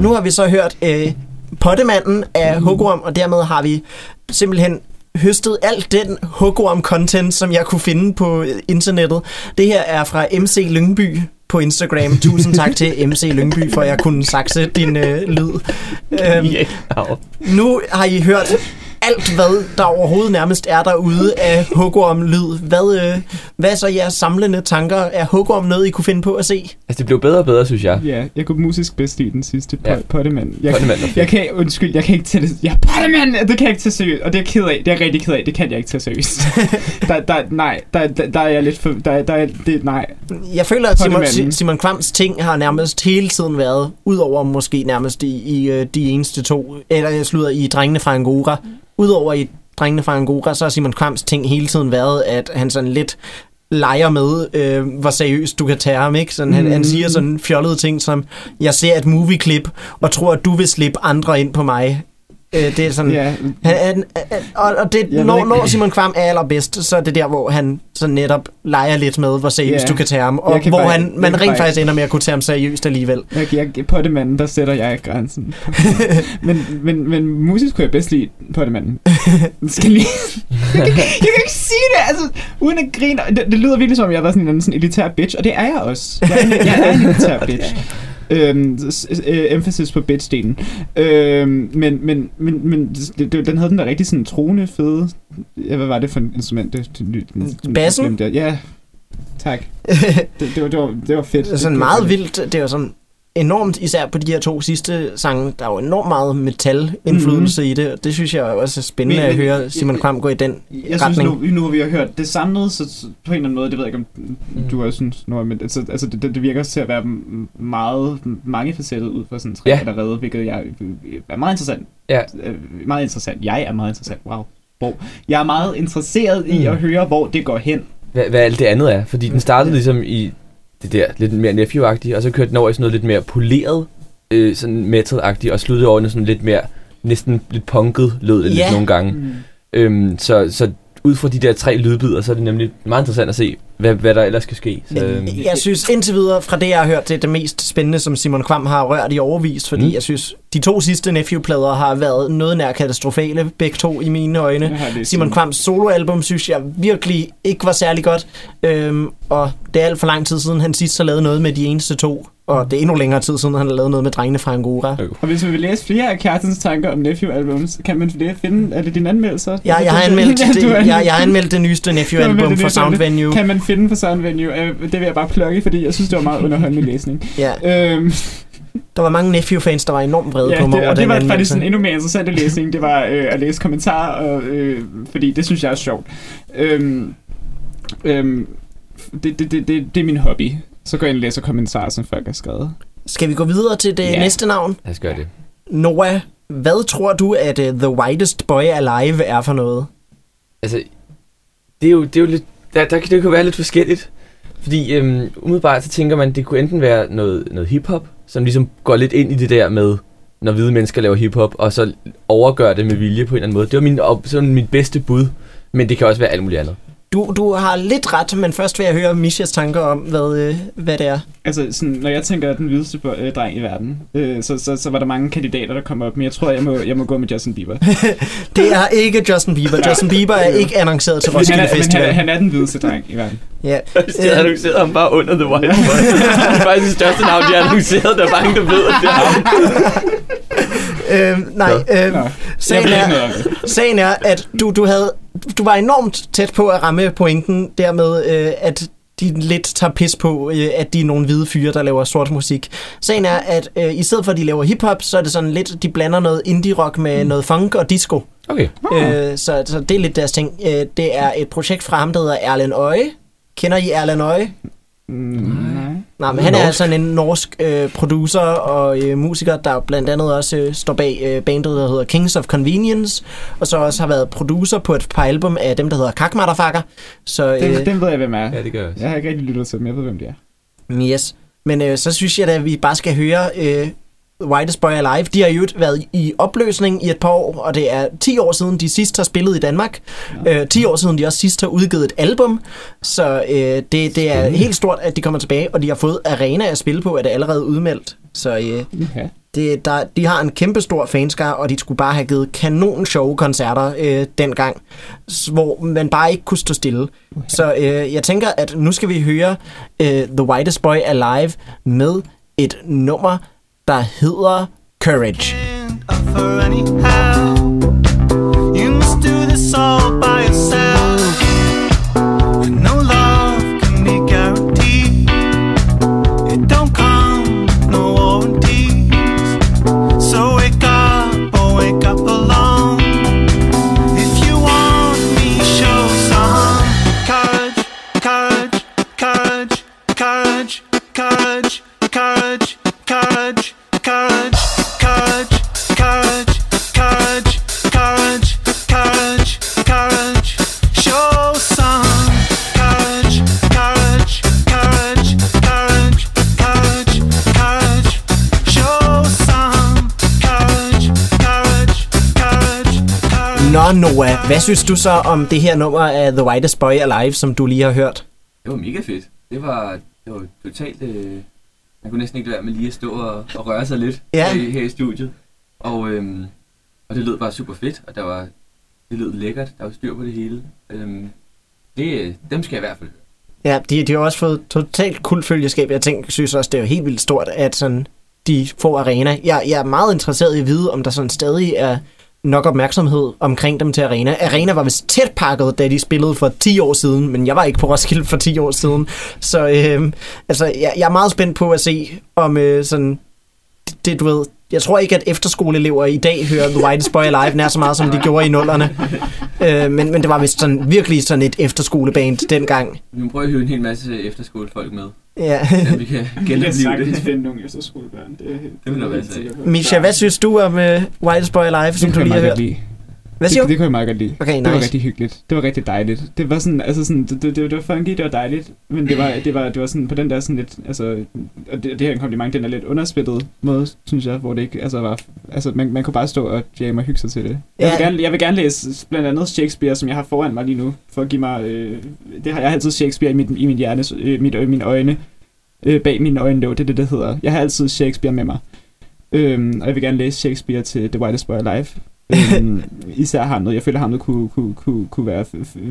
nu har vi så hørt øh, Pottemanden af Hugorm, og dermed har vi simpelthen høstet alt den Hugorm-content, som jeg kunne finde på øh, internettet. Det her er fra MC Lyngby på Instagram. Tusind tak til MC Lyngby, for at jeg kunne sakse din øh, lyd. [laughs] Øhm, Yeah. Nu har I hørt alt, hvad der overhovedet nærmest er derude af Hugorm-lyd. Hvad, øh, hvad er så jeres samlende tanker? Er Hugorm noget, I kunne finde på at se? Altså, det blev bedre og bedre, synes jeg. Ja, jeg kunne musisk bedst lide den sidste Ja. pottemand. Jeg, fedt. jeg kan, undskyld, jeg kan ikke tage det. Ja, pottemand, det kan jeg ikke tage seriøst. Og det er jeg ked af. Det er jeg rigtig ked af. Det kan jeg ikke tage seriøst. [laughs] der, der, nej, der, der, der er jeg lidt for... Der, der er, det, nej. Jeg føler, at Simon. Simon Kvams ting har nærmest hele tiden været, udover måske nærmest i, i øh, de eneste to, eller jeg slutter i Drengene fra Angora, udover i Drengene fra Angora, så har Simon Kvams ting hele tiden været, at han sådan lidt leger med, øh, hvor seriøst du kan tage ham, ikke? Sådan, han, han siger sådan fjollede ting som, jeg ser et movieklip, og tror, at du vil slippe andre ind på mig. Øh, det er sådan... Ja, Han, han, han, og, og det, Jeg når, når Simon Kvam er allerbedst, så er det der, hvor han så netop leger lidt med, hvor seriøst Ja. du kan tage ham, og hvor bare- han, man rent bare- faktisk ender med at kunne tage ham seriøst alligevel. jeg, jeg, pottemanden, der sætter jeg grænsen. [laughs] men, men, men musisk kunne jeg bedst lide pottemanden. Skal lige... jeg, kan, jeg kan ikke sige det, altså, uden at grine. Det, det lyder virkelig som, om jeg var sådan en sådan elitær bitch, og det er jeg også. Jeg er, jeg er en elitær [laughs] bitch. Øhm, øh, emphasis på bitch-delen. Øhm, men, men, men, men det, det, den havde den der rigtig sådan troende fede... Ja, hvad var det for et instrument? Det, det, det, Bassen? Ja, tak. [laughs] Det, det, var, det, var, det var fedt. Det er sådan meget vildt. Det jo sådan enormt, især på de her to sidste sange, der er jo enormt meget metal-indflydelse mm-hmm. i det, og det synes jeg også er spændende Men- at høre Simon Kvam gå i den Jeg synes retning. nu, nu har vi har hørt det samlet, så på en eller anden måde, det ved jeg ikke, om du også synes, Nora, men altså, altså det, det, virker til at være meget mangefacettet ud fra sådan tre Ja. allerede, hvilket jeg er meget interessant. Ja. Øh, Meget interessant. Jeg er meget interessant. Wow. Hvor jeg er meget interesseret i Mm. at høre, hvor det går hen. Hvad, hvad alt det andet er. Fordi den startede ligesom i det der lidt mere nephew og så kørte den over i sådan noget lidt mere poleret, øh, sådan metal-agtigt, og sluttede over i sådan lidt mere næsten lidt punket lød det Ja. lidt nogle gange. Mm. Øhm, så, så ud fra de der tre lydbidder, så er det nemlig meget interessant at se, hvad, hvad der ellers skal ske. Så, øhm, jeg synes indtil videre, fra det jeg har hørt, det er det mest spændende, som Simon Kvam har rørt i overvis, fordi Mm. jeg synes, de to sidste Nephew-plader har været noget nær katastrofale, begge to i mine øjne. Simon. Kvams soloalbum synes jeg virkelig ikke var særlig godt, øhm, og det er alt for lang tid siden, han sidst har lavet noget med de eneste to, og det er endnu længere tid siden, han har lavet noget med drengene fra Angora. Og hvis man vil læse flere af Kjartens tanker om Nephew-albums, kan man det finde... Er det dine anmeldelser? Ja, jeg har anmeldt, Ja, det, jeg, jeg har anmeldt det nyeste Nephew-album fra Sound. Venue. Kan man finde på Sound Venue? Øh, Det vil jeg bare plukke, fordi jeg synes, det var meget underholdende læsning. Ja, Øhm, der var mange Nephew-fans, der var enormt vrede ja, på mig det, over og det den var faktisk anmeldelse. en endnu mere interessant læsning. Det var øh, at læse kommentarer, og, øh, fordi det synes jeg er sjovt. Øhm, øhm, det, det, det, det, det er min hobby. Så går jeg ind og læser kommentarer, som folk har skrevet. Skal vi gå videre til det Ja. næste navn? lad os gøre det. Noah, hvad tror du, at uh, The Whitest Boy Alive er for noget? Altså, det er jo, det er jo lidt, der, der, kan- det kan være lidt forskelligt. Fordi øhm, umiddelbart så tænker man, det kunne enten være noget, noget hiphop, som ligesom går lidt ind i det der med, når hvide mennesker laver hiphop, og så overgør det med vilje på en eller anden måde. Det var min, op, sådan mit bedste bud, men det kan også være alt muligt andet. Du, du har lidt ret, men først vil jeg høre Mishas tanker om, hvad, øh, hvad det er. Altså, sådan, når jeg tænker den hvideste øh, dreng i verden, øh, så, så, så var der mange kandidater, der kom op, men jeg tror, jeg må, jeg må gå med Justin Bieber. [laughs] Det er ikke Justin Bieber. Justin Bieber er ikke annonceret til Roskilde er, men han, er, Festival. han er den hvideste dreng i verden. Ja. De havde Øh, annonceret ham bare under The White Boy. det er faktisk største navn, de har annonceret. Der er mange, der ved, at det er ham. [laughs] øh, nej, øh, Nå, jeg sagen, er, sagen er, at du, du, havde, du var enormt tæt på at ramme pointen dermed, øh, at de lidt tager pis på, øh, at de er nogle hvide fyre, der laver sort musik. Sagen er, at øh, i stedet for, at de laver hiphop, så er det sådan lidt, de blander noget indie-rock med noget funk og disco. Okay. Øh, så, så det er lidt deres ting. Øh, det er et projekt fra ham, der hedder Erlen Øje. Kender I Erlen Øje? Mm, nej. Nej, men han er Norsk. sådan en norsk øh, producer og øh, musiker, der blandt andet også øh, står bag øh, bandet, der hedder Kings of Convenience, og så også har været producer på et par album af dem, der hedder Kak Motherfucker. Så Den, øh, den ved jeg, hvem er. Ja, det gør jeg også. Jeg har ikke rigtig lyttet til dem, jeg ved, hvem de er. yes. Men øh, så synes jeg da, at vi bare skal høre øh, Whitest Boy Alive. De har jo været i opløsning i et par år, og det er 10 år siden, de sidst har spillet i Danmark. Øh, 10 år siden, de også sidst har udgivet et album. Så øh, det, det er helt stort, at de kommer tilbage, og de har fået arena at spille på, er det allerede udmeldt. Så øh, Okay. det, der, de har en kæmpe stor fanskare, og de skulle bare have givet kanon sjove koncerter øh, dengang, hvor man bare ikke kunne stå stille. Så øh, jeg tænker, at nu skal vi høre øh, The Whitest Boy Alive med et nummer, der hedder Courage. You must do this all by yourself. Nå Noah, hvad synes du så om det her nummer af The Whitest Boy Alive, som du lige har hørt? Det var mega fedt. Det var, det var totalt... Øh, man kunne næsten ikke være med lige at stå og, og røre sig lidt Ja. her, i, her i studiet. Og, øhm, og det lød bare super fedt, og der var, det lød lækkert. Der var styr på det hele. Øhm, det, dem skal jeg i hvert fald høre. Ja, de, de har også fået totalt kul følgeskab. Jeg tænker, synes også, det er jo helt vildt stort, at sådan, de får arena. Jeg, jeg er meget interesseret i at vide, om der sådan stadig er nok opmærksomhed omkring dem til arena. Arena var vist tæt pakket, da de spillede for 10 år siden, men jeg var ikke på Roskilde for 10 år siden. Så øh, altså, jeg, jeg er meget spændt på at se, om øh, sådan, det, det, du ved, jeg tror ikke, at efterskoleelever i dag hører The Whitest Boy Alive nær så meget, som de gjorde i nullerne. Øh, men, men det var vist sådan, virkelig sådan et efterskoleband dengang. Vi må prøve at hive en hel masse efterskolefolk med, Ja. så vi kan Jeg kan genopleve sagtens det. finde nogle efterskolebørn. Det, Det vil der er være jeg sag. sikker på. Misha, hvad synes du om uh, Whitest Boy Alive, som Det du kan lige har jeg hørt? lide. Hvad siger det, det kunne jeg meget godt lide. Okay, Det var nice. rigtig hyggeligt. Det var rigtig dejligt. Det var sådan, altså sådan, det, det, det var funky, det var dejligt, men det var, det var, det var sådan på den der sådan lidt, altså, og det, det her er en kompliment, den er lidt underspillet måde, synes jeg, hvor det ikke, altså var, altså man, man kunne bare stå og jamme og hygge sig til det. Jeg vil, Ja. gerne, jeg vil gerne læse blandt andet Shakespeare, som jeg har foran mig lige nu, for at give mig, øh, det har jeg altid Shakespeare i mit, i mit hjerne, øh, mit, øh, mine øjne, øh, bag mine øjne, det er det, det hedder. Jeg har altid Shakespeare med mig. Øhm, og jeg vil gerne læse Shakespeare til The Whitest Boy Alive. Øhm, især Hamlet. Jeg føler, Hamlet kunne, kunne, kunne, kunne være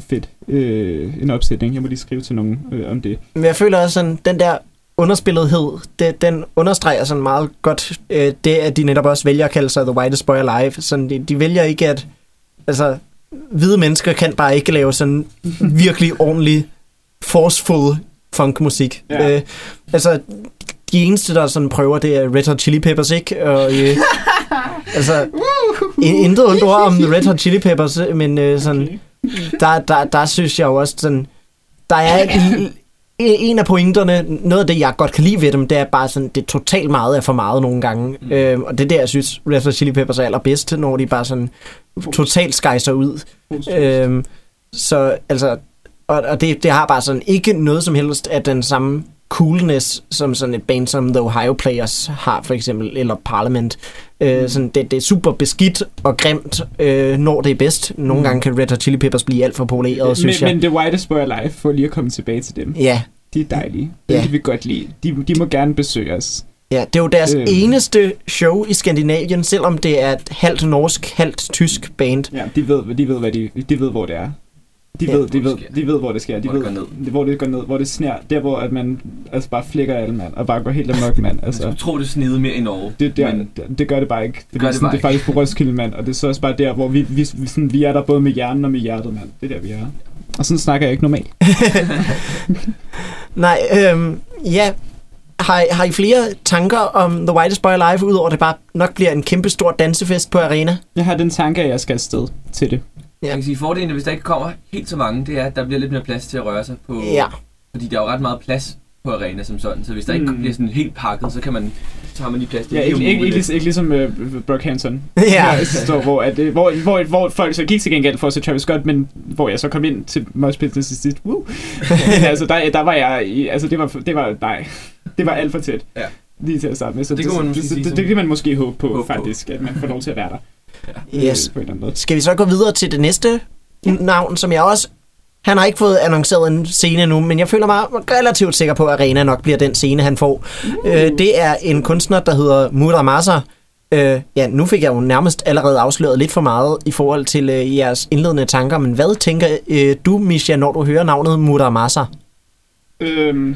fedt. Øh, en opsætning. Jeg må lige skrive til nogen øh, om det. Men jeg føler også sådan, den der underspillethed, det, den understreger sådan meget godt øh, det, at de netop også vælger at kalde sig The Whitest Boy Alive. Sådan, de, de vælger ikke at... Altså, hvide mennesker kan bare ikke lave sådan virkelig ordentlig, forceful funkmusik. Ja. Øh, altså, de eneste, der sådan prøver, det er Red Hot Chili Peppers, ikke? Og, øh, [laughs] altså, in- [laughs] intet ondt ord om Red Hot Chili Peppers, men øh, sådan, der, der, der synes jeg jo også sådan, der er en, en af pointerne, noget af det, jeg godt kan lide ved dem, det er bare sådan, det er totalt meget er for meget nogle gange. Mm. Øhm, og det er der, jeg synes, Red Hot Chili Peppers er allerbedst, når de bare sådan totalt skejser ud. Øhm, så altså, og, og det, det har bare sådan ikke noget som helst af den samme coolness, som sådan et band som The Ohio Players har, for eksempel, eller Parliament. Øh, sådan, det, det er super beskidt og grimt, øh, når det er bedst. Nogle Mm. gange kan Red Hot Chili Peppers blive alt for poleret, men, synes jeg. men The Whitest Boy Alive, for lige at komme tilbage til dem. Ja, De er dejlige. Ja. Det kan vi godt lide. De, de må gerne besøge os. ja, det er jo deres Øhm. eneste show i Skandinavien, selvom det er et halvt norsk, halvt tysk band. Ja, de ved, de ved, hvad de, de ved hvor det er. De Ja. ved, de ved, det de ved, hvor det sker. De Hvor det ved, går ned. Hvor det går ned, hvor det sner. Der, hvor at man altså bare flikker alle mand, og bare går helt amok, mand. Man Altså, skulle tro, det snede mere i Norge. det, der, men det, det, gør det bare ikke. Det, gør er det sådan, bare det er faktisk på Roskilde, mand. Og det er så også bare der, hvor vi, vi, vi, sådan, vi er der både med hjernen og med hjertet, mand. Det er der, vi er. Og sådan snakker jeg ikke normalt. [laughs] Nej, øhm, ja. Har, har I flere tanker om The Whitest Boy Alive, udover at det bare nok bliver en kæmpe stor dansefest på arena? Jeg har den tanke, at jeg skal afsted til det. Jeg kan sige, fordelen, hvis der ikke kommer helt så mange, det er, at der bliver lidt mere plads til at røre sig på. Ja. Fordi der er jo ret meget plads på arena som sådan, så hvis der ikke Mm. bliver sådan helt pakket, så kan man så har man lige plads til Ja, ikke, ikke, ikke, lidt. ikke, ikke ligesom uh, Brockhampton. [laughs] Ja. [laughs] Jeg står, hvor, at, øh, hvor, hvor, hvor folk så gik til gengæld for at se Travis Scott, men hvor jeg så kom ind til Moshpit til sidst. Woo. [laughs] altså, der, der var jeg i, altså det var, det var, nej, det var alt for tæt. Ja. Lige til at starte med. Så Det kunne man måske det, sige det, som- det, det, kan man måske håbe på, Håbe på. faktisk, at man får lov til der. Yes. Skal vi så gå videre til det næste navn, som jeg også... Han har ikke fået annonceret en scene nu, men jeg føler mig relativt sikker på, at Arena nok bliver den scene, han får. Uh. Øh, det er en kunstner, der hedder Muramasa. Øh, ja, nu fik jeg jo nærmest allerede afsløret lidt for meget i forhold til øh, jeres indledende tanker, men hvad tænker øh, du, Misha, når du hører navnet Muramasa? Øhm,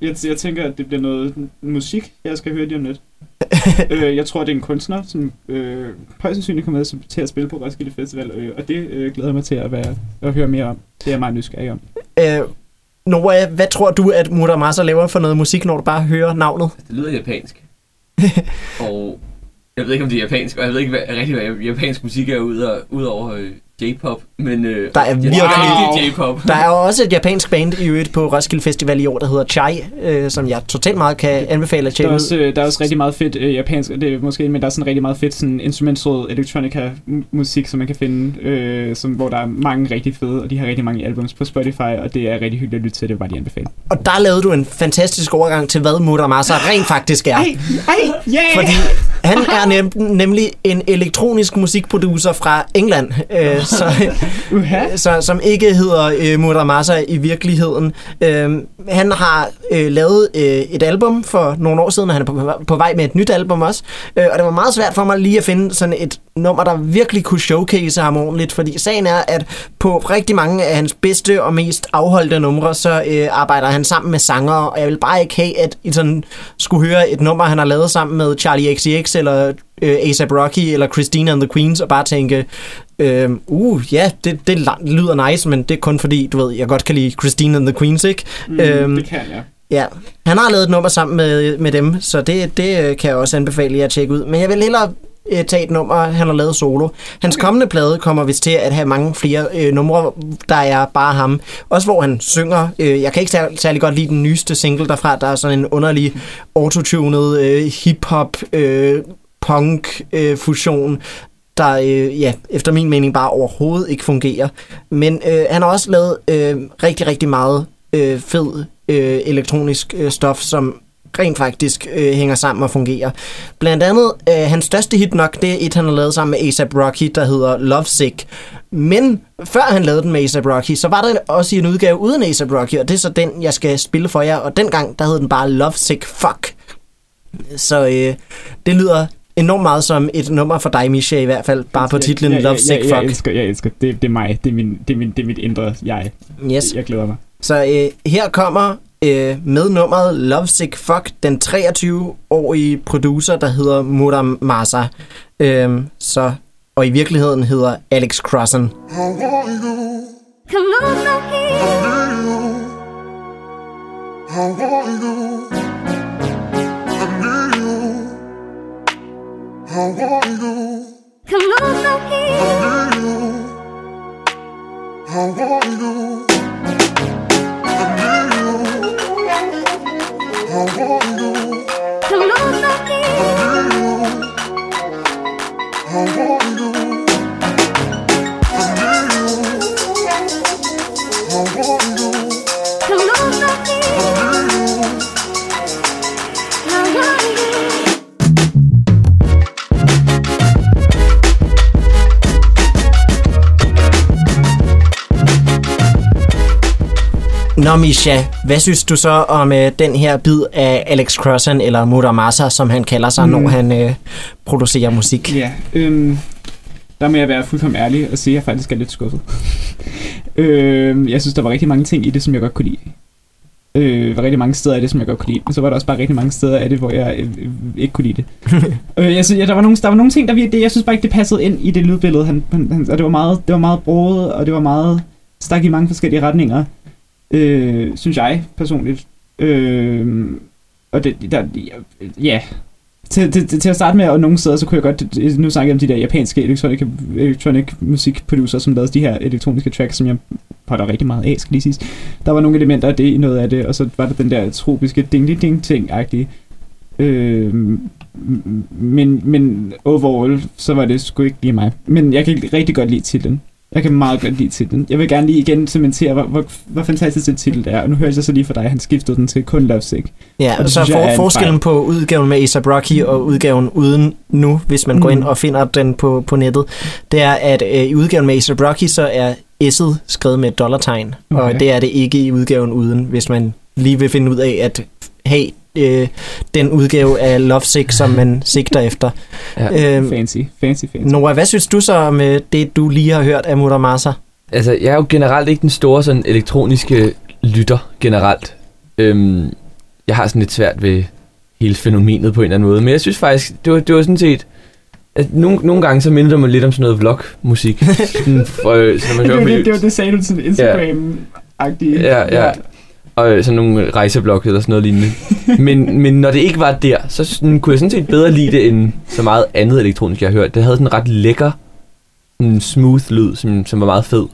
jeg, jeg tænker, at det bliver noget musik, jeg skal høre lige om lidt. [laughs] øh, jeg tror, det er en kunstner, som øh, højst sandsynligt kommer med til at spille på Roskilde Festival, øh, og det øh, glæder jeg mig til at, være, at høre mere om. Det er jeg meget nysgerrig om. Øh, Nora, hvad tror du, at Muramasa laver for noget musik, når du bare hører navnet? Det lyder japansk. [laughs] og jeg ved ikke, om det er japansk, og jeg ved ikke hvad, rigtig, hvad japansk musik er ud, og, ud over øh, J-pop, men øh, Der er virkelig- er J-pop. Der er også et japansk band i øvrigt på Roskilde Festival i år, der hedder Chai, øh, som jeg totalt meget kan anbefale at Der tjekke er, ud. også, øh, der er også rigtig meget fedt øh, japansk, det er måske, men der er sådan rigtig meget fedt sådan instrumental electronica mu- musik, som man kan finde, øh, som, hvor der er mange rigtig fede, og de har rigtig mange albums på Spotify, og det er rigtig hyggeligt at lytte til, det bare lige anbefale. Og der lavede du en fantastisk overgang til, hvad Muramasa rent faktisk er. ej, yeah! Fordi han er nem, nemlig en elektronisk musikproducer fra England, øh, så, [laughs] Uha. Øh, så, som ikke hedder øh, Muramasa i virkeligheden. Øh, han har øh, lavet øh, et album for nogle år siden, og han er på, på vej med et nyt album også. Øh, og det var meget svært for mig lige at finde sådan et nummer, der virkelig kunne showcase ham ordentligt, fordi sagen er, at på rigtig mange af hans bedste og mest afholdte numre, så øh, arbejder han sammen med sangere, og jeg vil bare ikke have, at I sådan skulle høre et nummer, han har lavet sammen med Charlie XCX, eller øh, A$AP Rocky, eller Christina and the Queens, og bare tænke, øh, uh, ja, det, det lyder nice, men det er kun fordi, du ved, jeg godt kan lide Christina and the Queens, ikke? Mm, Øhm, det kan jeg. Ja, han har lavet et nummer sammen med, med dem, så det, det øh, kan jeg også anbefale jer at tjekke ud. Men jeg vil hellere øh, tage et nummer, han har lavet solo. Hans kommende plade kommer vist til at have mange flere øh, numre, der er bare ham. Også hvor han synger. Øh, jeg kan ikke særlig, særlig godt lide den nyeste single derfra. Der er sådan en underlig autotunet øh, hip-hop, øh, punk øh, fusion der øh, ja, efter min mening bare overhovedet ikke fungerer. Men øh, han har også lavet øh, rigtig, rigtig meget øh, fed øh, elektronisk øh, stof, som rent faktisk øh, hænger sammen og fungerer. Blandt andet, øh, hans største hit nok, det er et, han har lavet sammen med A$AP Rocky, der hedder Lovesick. Men før han lavede den med A$AP Rocky, så var der også en udgave uden A$AP Rocky, og det er så den, jeg skal spille for jer. Og dengang, der hed den bare Lovesick Fuck. Så øh, det lyder enormt meget som et nummer for dig, Misha, i hvert fald. Bare på titlen jeg, jeg, jeg, jeg, Fuck. elsker, jeg elsker. Det, det er mig. Det er, min, det, er min, det er mit indre jeg. Yes. Jeg glæder mig. Så øh, her kommer øh, med nummeret Lovesick Fuck den 23-årige producer, der hedder Muram Masa. Øh, så, og i virkeligheden hedder Alex Crossen. How are you? Come on, How are you? How are you? Nå Misha, hvad synes du så om øh, den her bid af Alex Crossen, eller Muramasa, som han kalder sig, mm. når han øh, producerer musik? Ja, øhm, der må jeg være fuldkommen ærlig og sige, at jeg faktisk er lidt skuffet. [laughs] øhm, jeg synes, der var rigtig mange ting i det, som jeg godt kunne lide. Øh, var rigtig mange steder af det, som jeg godt kunne lide. Men så var der også bare rigtig mange steder af det, hvor jeg øh, øh, ikke kunne lide det. [laughs] øh, jeg synes, ja, der, var nogle, der var nogle ting, der virkelig, jeg synes bare ikke, det passede ind i det lydbillede. Han, han, han, og det var meget, det var meget broet, og det var meget stak i mange forskellige retninger. Øh, synes jeg personligt. Øh, og det, der, ja, til, til, til at starte med, og nogle steder, så kunne jeg godt, nu snakker jeg om de der japanske electronic, electronic musikproducer, som lavede de her elektroniske tracks, som jeg potter rigtig meget af, skal lige sige. Der var nogle elementer af det i noget af det, og så var der den der tropiske ding ding ting agtige øh, men, men overall, så var det sgu ikke lige mig. Men jeg kan rigtig godt lide titlen. Jeg kan meget godt lide titlen. Jeg vil gerne lige igen cementere, hvor, hvor, hvor fantastisk den titel er. Og nu hører jeg så lige for dig, at han skiftede den til kun Lovesick. Ja, Og og så jeg er for, en forskellen på udgaven med A$AP Rocky og udgaven uden nu, hvis man går Mm. ind og finder den på, på nettet, det er, at øh, i udgaven med A$AP Rocky, så er S'et skrevet med et dollartegn, okay. Og det er det ikke i udgaven uden, hvis man lige vil finde ud af at have øh, den udgave af Lovesick, som man sigter efter. Ja. Øh, Fancy, fancy, fancy. Nora, hvad synes du så om øh, det, du lige har hørt af Muramasa? Altså, jeg er jo generelt ikke den store sådan elektroniske lytter generelt. Øhm, jeg har sådan lidt svært ved hele fænomenet på en eller anden måde. Men jeg synes faktisk, det var, det var sådan set... At nogle, nogle gange så minder det mig lidt om sådan noget vlog-musik. [laughs] sådan, for, øh, så man det, var på det, det var det, sagde du til Instagram-agtige. Ja, ja. Og øh, sådan nogle rejseblog eller sådan noget lignende. [laughs] men, men når det ikke var der, så sådan, kunne jeg sådan set bedre lide det end så meget andet elektronisk, jeg har hørt. Det havde sådan en ret lækker, en smooth lyd, som, som var meget fed.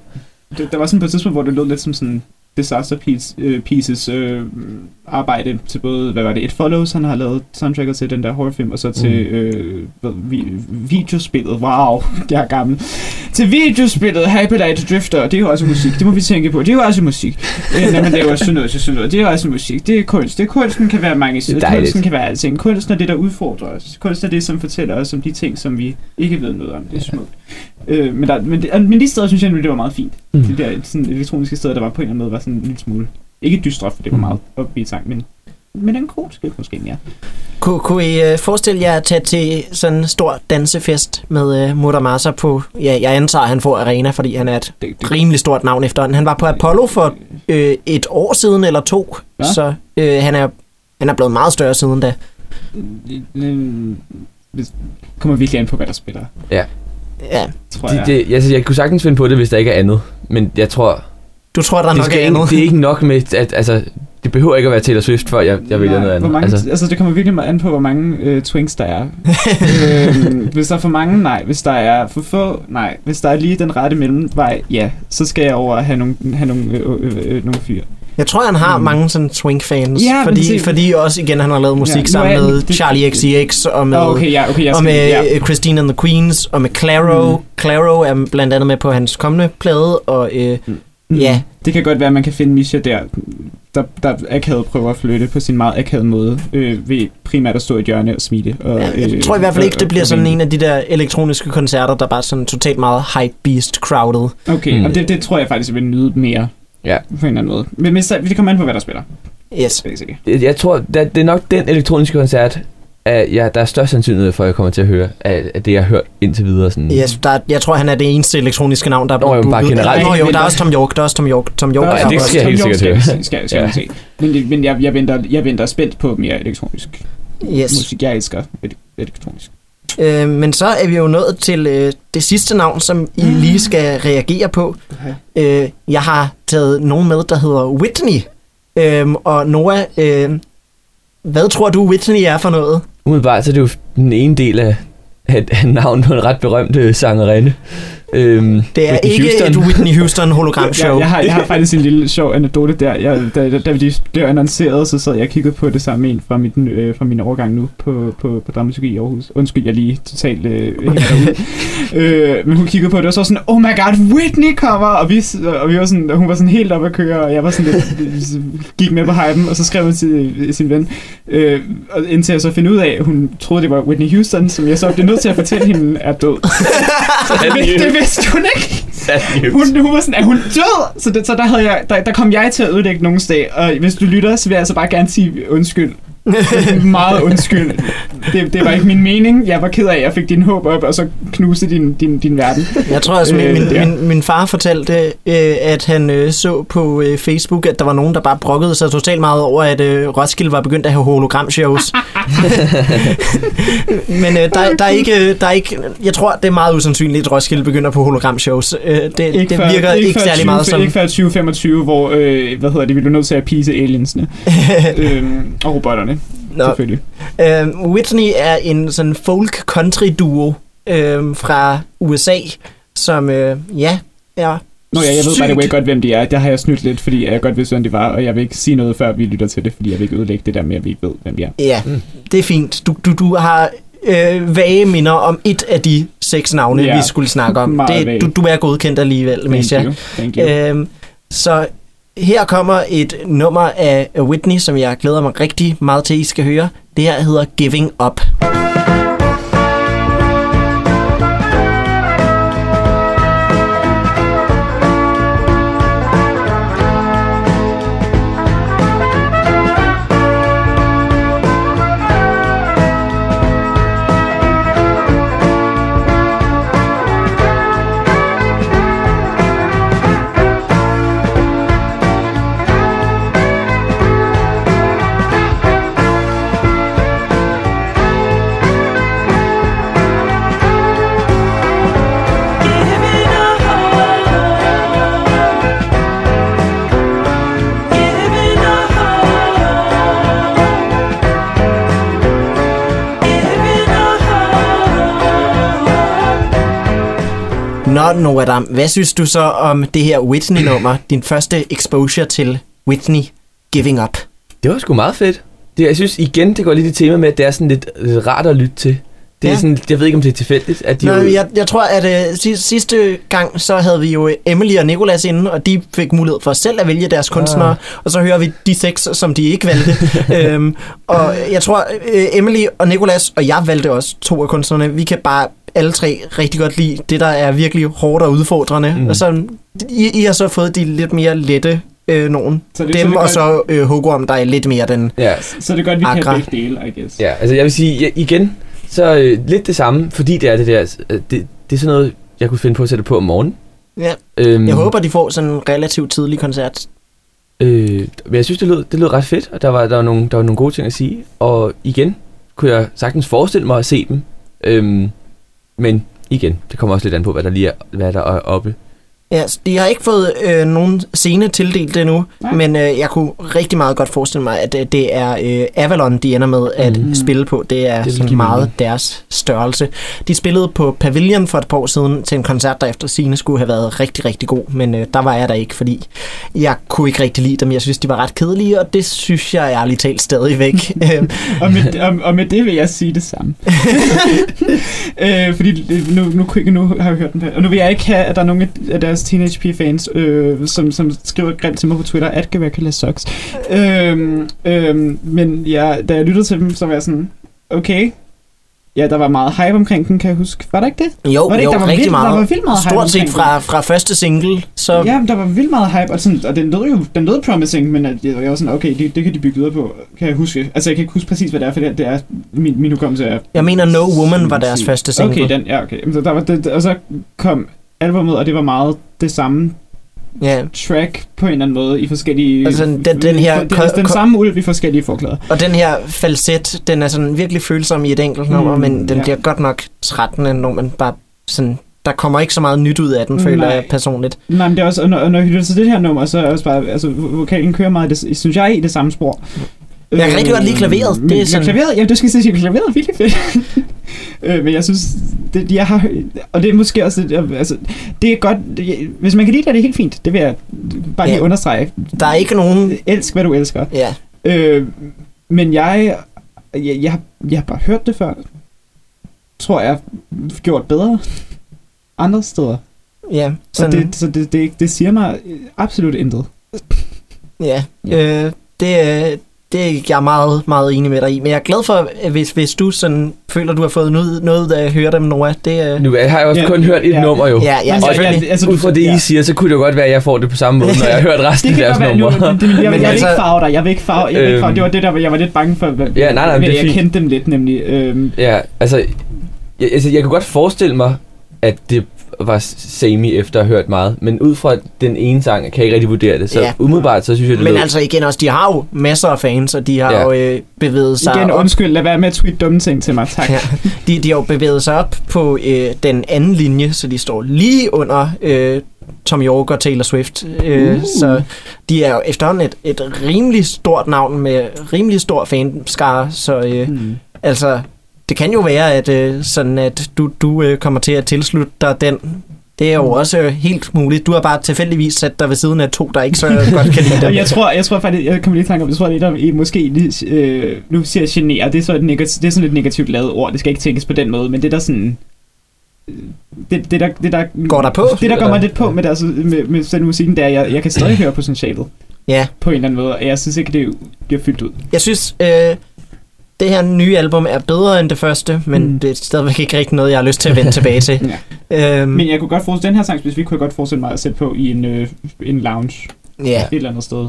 Det, der var sådan på et tidspunkt, hvor det lød lidt som sådan Disaster piece, øh, Pieces øh, arbejde til både, hvad var det, It Follows, han har lavet soundtracket til den der horrorfilm, og så til øh, hvad, vi, videospillet, wow, [laughs] jeg er gammel, til videospillet Hyperlight Drifter, det er jo også musik, det må vi tænke på, det er jo også musik, øh, når man laver sådan noget til sådan noget, det er også musik, det er kunst, det er kunsten kan være mange sider, kunsten kan være alting, kunsten er det, der udfordrer os, kunsten er det, som fortæller os om de ting, som vi ikke ved noget om, det er smukt. Øh, men, der, men, det, men de steder synes jeg, det var meget fint. Mm. Mm. De der sådan, elektroniske steder, der var på en eller anden måde, var sådan en lille smule... Ikke dystre, for det var Mm. meget upbeat sang, men, men en cool skilt måske, ja. Kunne, kunne I øh, forestille jer at tage til sådan en stor dansefest med øh, Muramasa på, ja, jeg antager, at han får arena, fordi han er et Det, det, rimelig stort navn efterhånden. Han var på Apollo for øh, et år siden eller to, ja. Så øh, han, er, han er blevet meget større siden da. det kommer virkelig an på, hvad der spiller, Ja, tror Det, jeg. det, altså, jeg kunne sagtens finde på det, hvis der ikke er andet. Men jeg tror, du tror, der er det, nok er ikke, andet. det er ikke nok med, at altså, det behøver ikke at være Taylor Swift, før jeg, jeg vælger noget andet. mange, Altså, altså, det kommer virkelig meget an på, hvor mange øh, twinks der er. [laughs] øh, hvis der er for mange, nej. Hvis der er for få, nej. Hvis der er lige den rette mellemvej, ja. Så skal jeg over og have nogle, have nogle, øh, øh, øh, nogle fyre. Jeg tror, han har mm. mange sådan swing-fans, Ja, fordi, se- fordi også igen, han har lavet musik Ja, sammen jeg- med det- Charlie XCX og med, Åh, okay, ja, okay, jeg og med ja. ja. Christine and the Queens og med Claro. Mm. Claro er blandt andet med på hans kommende plade, og øh, Mm. ja, Det kan godt være, at man kan finde Misha der, der, der akavet prøver at flytte på sin meget akavede måde, øh, ved primært at stå i et hjørne og smile. Og, Ja, jeg øh, tror i hvert fald ikke, det bliver og sådan en af de der elektroniske koncerter, der bare sådan totalt meget hype beast crowded. Okay, Mm. mm. og det, det tror jeg faktisk, jeg vil nyde mere Ja. på en eller anden måde. Men, men så, det kommer an på, hvad der spiller, Yes. basically. Jeg tror, det, det er nok den elektroniske koncert, at ja, der er størst sandsynlighed for, at jeg kommer til at høre, af, af det, jeg har hørt indtil videre. Sådan. yes der, er- jeg tror, han er det eneste elektroniske navn, der er Nå, blevet jo, bare generelt. Nå jo, der er der- også Tom York, der er også Tom York. Tom York Der- er det også- skal jeg helt sikkert skal, høre. Skal, skal, skal Ja. ja. se. Men, men jeg, jeg, venter, jeg venter spændt på mere elektronisk Yes. musik. Jeg elsker ele- elektronisk. Øh, men så er vi jo nået til øh, det sidste navn, som I lige skal reagere på. Øh, jeg har taget nogen med, der hedder Whitney. Øh, og Noah, øh, hvad tror du Whitney er for noget? Umiddelbart så er det jo den ene del af, af, af navnet på en ret berømt øh, sangerinde. Øhm, Det er Whitney ikke Houston. et Whitney Houston hologram Jeg, show. jeg, har, jeg har faktisk en lille sjov anekdote der. Jeg, da, da, da de blev annonceret, så sad jeg og kiggede på det sammen med en fra, mit, øh, fra min overgang nu på, på, på Dramaturgi i Aarhus. Undskyld, jeg lige totalt øh, [laughs] hænger øh, men hun kiggede på det og så sådan, oh my god, Whitney kommer! Og, vi, og vi var sådan, og hun var sådan helt oppe at køre, og jeg var sådan lidt, [laughs] gik med på hypen, og så skrev hun til øh, sin ven, øh, og indtil jeg så finder ud af, at hun troede, det var Whitney Houston, som jeg så blev nødt til at fortælle hende er død. Så [laughs] det, vidste- det vidste hun ikke. Hun, hun var sådan, er hun død? Så, det, så der, havde jeg, der, der kom jeg til at ødelægge nogen dag. Og hvis du lytter, så vil jeg altså bare gerne sige undskyld. [laughs] Meget undskyld. Det, det var ikke min mening. Jeg var ked af, at jeg fik din håb op, og så knuse din, din, din verden. Jeg tror også, min, Øh, min, ja. min, min far fortalte, øh, at han øh, så på øh, Facebook, at der var nogen, der bare brokkede sig totalt meget over, at øh, Roskilde var begyndt at have hologramshows. [laughs] Men øh, der, der, er ikke, der er ikke... Jeg tror, det er meget usandsynligt, at Roskilde begynder på hologramshows. Øh, det, det før- virker ikke, før særlig 20, meget som... Ikke før 2025, hvor, øh, hvad hedder det, vi bliver nødt til at pise aliensene. [laughs] øhm, og robotterne, Nå, selvfølgelig. Øh, Whitney er en sådan folk country duo øh, fra USA, som øh, ja er Nå ja, jeg ved sygt- bare det godt, hvem de er. Der har jeg snydt lidt, fordi jeg godt vidste, hvem de var, og jeg vil ikke sige noget, før vi lytter til det, fordi jeg vil ikke ødelægge det der med, at vi ikke ved, hvem de er. Ja, mm. det er fint. Du, du, du har øh, vage minder om et af de seks navne, Ja, vi skulle snakke om. meget Det, du, du er godkendt alligevel, Misha. Thank you. Thank you. Øhm, så her kommer et nummer af Whitney, som jeg glæder mig rigtig meget til, I skal høre. Det her hedder Giving Up. Nå, Dam, hvad synes du så om det her Whitney-nummer? Din første exposure til Whitney Giving Up. Det var sgu meget fedt. Det, jeg synes igen, det går lidt i tema med, at det er sådan lidt, lidt rart at lytte til. Det er Ja. sådan, jeg ved ikke, om det er tilfældigt, at de Nå, jo, jeg, jeg tror, at øh, sidste, sidste gang, så havde vi jo Emily og Nicolas inde, og de fik mulighed for selv at vælge deres kunstnere, Ah. og så hører vi de seks, som de ikke valgte. [laughs] øhm, og jeg tror, øh, Emily og Nicolas, og jeg valgte også to af kunstnerne, vi kan bare alle tre rigtig godt lide det, der er virkelig hårdt og udfordrende. Mm. Og så, I, I har så fået de lidt mere lette øh, nogen. Så det- Dem, så det og godt- så øh, Hugorm, der er lidt mere den... ja, Så det er godt, vi Agra. kan begge dele, I guess. ja, altså jeg vil sige, ja, igen, så øh, lidt det samme, fordi det er det der, øh, det, det er sådan noget, jeg kunne finde på at sætte på om morgenen. Ja, Øhm, jeg håber, de får sådan en relativt tidlig koncert. Øh, men jeg synes, det lød, det lød ret fedt, og der var, der, var nogle, der var nogle gode ting at sige. Og igen, kunne jeg sagtens forestille mig at se dem. Øhm, men igen, det kommer også lidt an på, hvad der lige er, hvad der er oppe Ja, de har ikke fået øh, nogen scene tildelt endnu, Nej. men øh, jeg kunne rigtig meget godt forestille mig, at øh, det er øh, Avalon, de ender med at mm. spille på. Det er Det sådan meget mening. deres størrelse. De spillede på Pavilion for et par år siden til en koncert, der efter scene skulle have været rigtig, rigtig god, men øh, der var jeg der ikke, fordi jeg kunne ikke rigtig lide dem. Jeg synes, de var ret kedelige, og det synes jeg ærligt talt stadigvæk. [laughs] Og med, og, og med det vil jeg sige det samme. [laughs] øh, fordi nu, nu, nu har jeg hørt den. Og nu vil jeg ikke have, at der er nogen af deres Teenage P-fans, øh, som, som skriver grimt til mig på Twitter, at Gavakala sucks. Øh, øh, men ja, da jeg lyttede til dem, så var jeg sådan, okay, ja, der var meget hype omkring den, kan jeg huske. Var der ikke det? jo, Var det ikke? jo, Der var rigtig vildt- der meget. var vildt meget hype Stort set fra, fra første single, så Ja, der var vildt meget hype, og, sådan, og den lød jo den lød promising, men at jeg var sådan, okay, det, det kan de bygge videre på, kan jeg huske. Altså, jeg kan ikke huske præcis, hvad det er, for det, det er, min, min hukommelse er... jeg mener No Woman var deres første single. Okay, den, ja, okay. Så der var, det, og så kom albumet, og det var meget det samme Ja, track på en eller anden måde i forskellige... Altså, den- den her- Den, den samme ulv i forskellige forklæder. Og den her falset, den er sådan virkelig følsom i et enkelt nummer, Mm, men den ja. bliver godt nok trættende, når man bare sådan... Der kommer ikke så meget nyt ud af den, føler Nej. jeg personligt. Nej, men det er også, og når, når jeg lytter til det her nummer, så er også bare, altså, vokalen kører meget, det, synes jeg, i det samme spor. Jeg kan rigtig godt lide klaveret. Det er ja, sådan- klaveret, ja, du skal sige, klaveret er virkelig fedt. øh, men jeg synes, det, jeg har, og det er måske også, altså, det er godt, det, hvis man kan lide det, er det helt fint. Det vil jeg bare lige Ja. understrege. Der er ikke nogen... Elsk, hvad du elsker. Ja, Øh, men jeg, jeg, jeg, har- jeg har bare hørt det før. Tror jeg, gjort bedre andre steder. ja, Så, sådan, det, så det, det, det siger mig absolut intet. ja. Øh, det, det er jeg meget, meget enig med dig i. Men jeg er glad for, at hvis, hvis du sådan føler, du har fået noget, noget ud af at høre dem, Noah. Det, øh, Nu har jeg også Ja, kun hørt et ja. nummer jo. ja, ja, ja, altså, Ud fra det, ja. I siger, så kunne det jo godt være, at jeg får det på samme måde, når jeg har hørt resten Det af deres godt være, nu, numre. det, det, jeg, jeg, [laughs] Men jeg vil altså- ikke farve dig, jeg vil ikke farve, jeg vil ikke farve. Øhm. Det var det der, hvor jeg var lidt bange for, hvad, Ja, nej, nej, men det er jeg fint. kendte dem lidt nemlig. Øhm, Ja, altså jeg, altså, jeg kan godt forestille mig, at det var samey efter at have hørt meget, men ud fra den ene sang, kan jeg ikke rigtig vurdere det. Så Ja. umiddelbart, så synes jeg, det Men lød... altså igen også, de har jo masser af fans, og de har Ja. jo øh, bevæget sig igen, op undskyld, lad være med at tweete dumme ting til mig, tak. Ja, de, de har jo bevæget sig op på øh, den anden linje, så de står lige under øh, Tom York og Taylor Swift. Øh, Uh. Så de er jo efterhånden et, et rimelig stort navn med rimelig stor fanskare, så øh, Hmm. altså, det kan jo være, at, øh, sådan at du, du øh, kommer til at tilslutte dig den. Det er jo Mm. også øh, helt muligt. Du har bare tilfældigvis sat dig ved siden af to, der ikke så [laughs] godt kan lide dem. jeg tror, jeg tror faktisk, jeg kommer lige i tanke om, jeg tror, der, I måske, lige, øh, nu siger jeg genere, det er, så et negativt, det er sådan et negativt lavet ord, det skal ikke tænkes på den måde, men det der sådan, det, det, der, det der Går der på? Det der går mig lidt på med, deres, med, med selve musikken, er, at jeg, jeg kan stadig høre potentialet Ja, på en eller anden måde, og jeg synes ikke, det bliver fyldt ud. jeg synes, øh, det her nye album er bedre end det første, men Mm. det er stadigvæk ikke rigtig noget, jeg har lyst til at vende tilbage til. [laughs] Ja. Øhm, Men jeg kunne godt forestille, den her sang specifikt kunne jeg godt forestille mig at sætte på i en, øh, en lounge ja. et eller andet sted.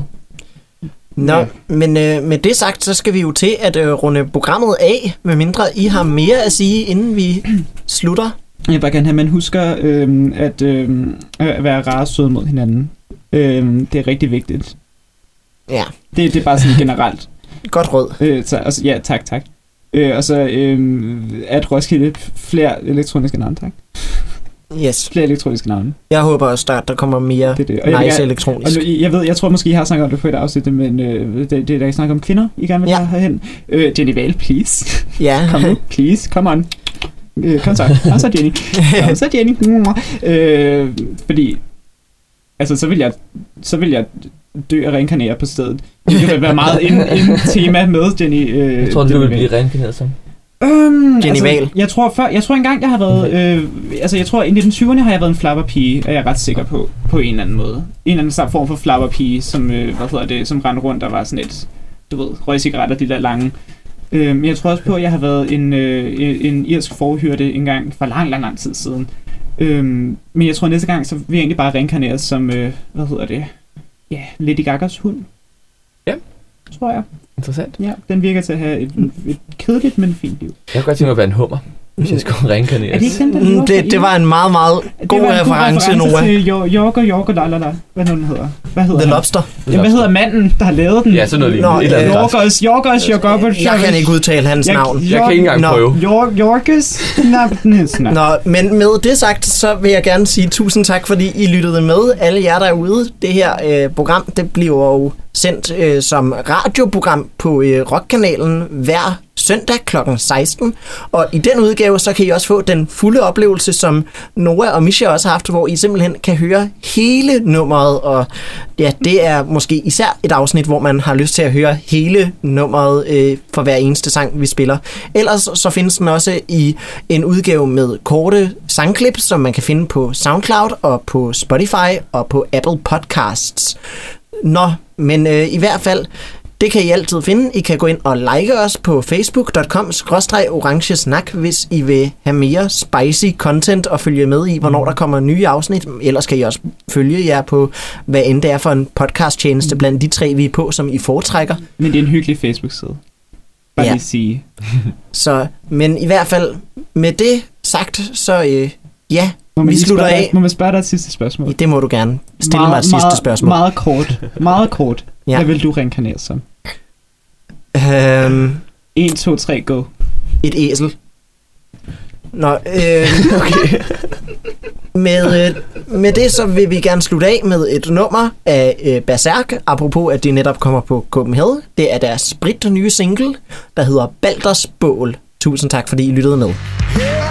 Nå, Ja. men øh, med det sagt, så skal vi jo til at øh, runde programmet af, medmindre I har mere at sige, inden vi [clears throat] slutter. Jeg vil bare gerne have, at man husker øh, at, øh, at være rare og søde mod hinanden. Øh, det er rigtig vigtigt. Ja, Det, det er bare sådan generelt. Godt råd. Øh, så, altså, ja, tak, tak. Øh, og så øh, at Roskilde flere elektroniske navne, tak. Yes. Flere elektroniske navne. Jeg håber også, at der kommer mere Det det. Og jeg, nice gerne- og elektronisk. nu, jeg ved, jeg tror måske, I har snakket om det på et afsnit, men øh, det, det er der, I snakker om kvinder, I gerne vil Ja. ja. herhen. Øh, Jenny Vale, please. Ja, [laughs] Kom nu, please, come on. Øh, kom så, kom så Jenny. [laughs] Kom så Jenny. Øh, fordi, altså så vil jeg, så vil jeg dø og reinkarnere på stedet. Det vil være meget en, en tema med Jenny. Øh, Jeg tror, du vil blive reinkarneret som. Øhm, Jenny altså. Jeg tror, før, jeg tror engang, jeg har været... Øh, altså, jeg tror, i 1920'erne har jeg været en flapperpige, er jeg ret sikker på, på en eller anden måde. En eller anden slags form for flapperpige, som, øh, hvad hedder det, som rendte rundt og var sådan et, du ved, røg cigaretter, de der lange. Øh, men jeg tror også på, at jeg har været en, øh, en, en irsk forhyrte engang for lang, lang, lang tid siden. Øh, men jeg tror, næste gang, så vil jeg egentlig bare reinkarneres som, øh, hvad hedder det, ja, Lady Gagas hund. Ja. Tror jeg. Interessant. Ja, den virker til at have et, et kedeligt, men fint liv. Jeg kunne godt tænke mig at være en hummer, hvis jeg skulle Er reinkarneres. det ikke den, der Mm, det, det var en meget, meget god det var en reference, Noah. til York og la la la, hvad nu den hedder. hvad hedder The han? Lobster. Ja, hvad hedder manden, der har lavet den? Ja, sådan noget Nå, lignende. Et eller andet. Jorgos, Jorgos, Jorgos, Jeg kan ikke udtale hans navn. Jeg kan ikke engang Nå. prøve. Jor- Jorgos. Nå, men med det sagt, så vil jeg gerne sige tusind tak, fordi I lyttede med, alle jer derude. Det her øh, program, det bliver jo sendt øh, som radioprogram på øh, Rockkanalen hver søndag kl. 16. Og i den udgave, så kan I også få den fulde oplevelse, som Noah og Misha også har haft, hvor I simpelthen kan høre hele nummeret. Og ja, det er måske især et afsnit, hvor man har lyst til at høre hele nummeret øh, for hver eneste sang, vi spiller. Ellers så findes den også i en udgave med korte sangklip, som man kan finde på SoundCloud og på Spotify og på Apple Podcasts. Nå, men øh, i hvert fald, det kan I altid finde. I kan gå ind og like os på facebook.com orange snak, hvis I vil have mere spicy content og følge med i, hvornår der kommer nye afsnit. Ellers kan I også følge jer på, hvad end det er for en podcast-tjeneste blandt de tre, vi er på, som I foretrækker. Men det er en hyggelig Facebook-side. Bare Ja. lige sige. [laughs] [laughs] Så, men i hvert fald, med det sagt, så øh, ja, Må vi slutter spørge dig- af. Må man spørge dig et sidste spørgsmål? Det må du gerne. Stille mig et sidste meget, spørgsmål. Meget kort. Meget kort. Ja. Hvad vil du reinkarnere som? Øhm, 1, 2, 3, go. et æsel. Nå, øh, [laughs] okay. med, øh, med det så vil vi gerne slutte af med et nummer af øh, Berserk, apropos at de netop kommer på Copenhagen. Det er deres sprit nye single, der hedder Balders Bål. Tusind tak, fordi I lyttede med. Yeah.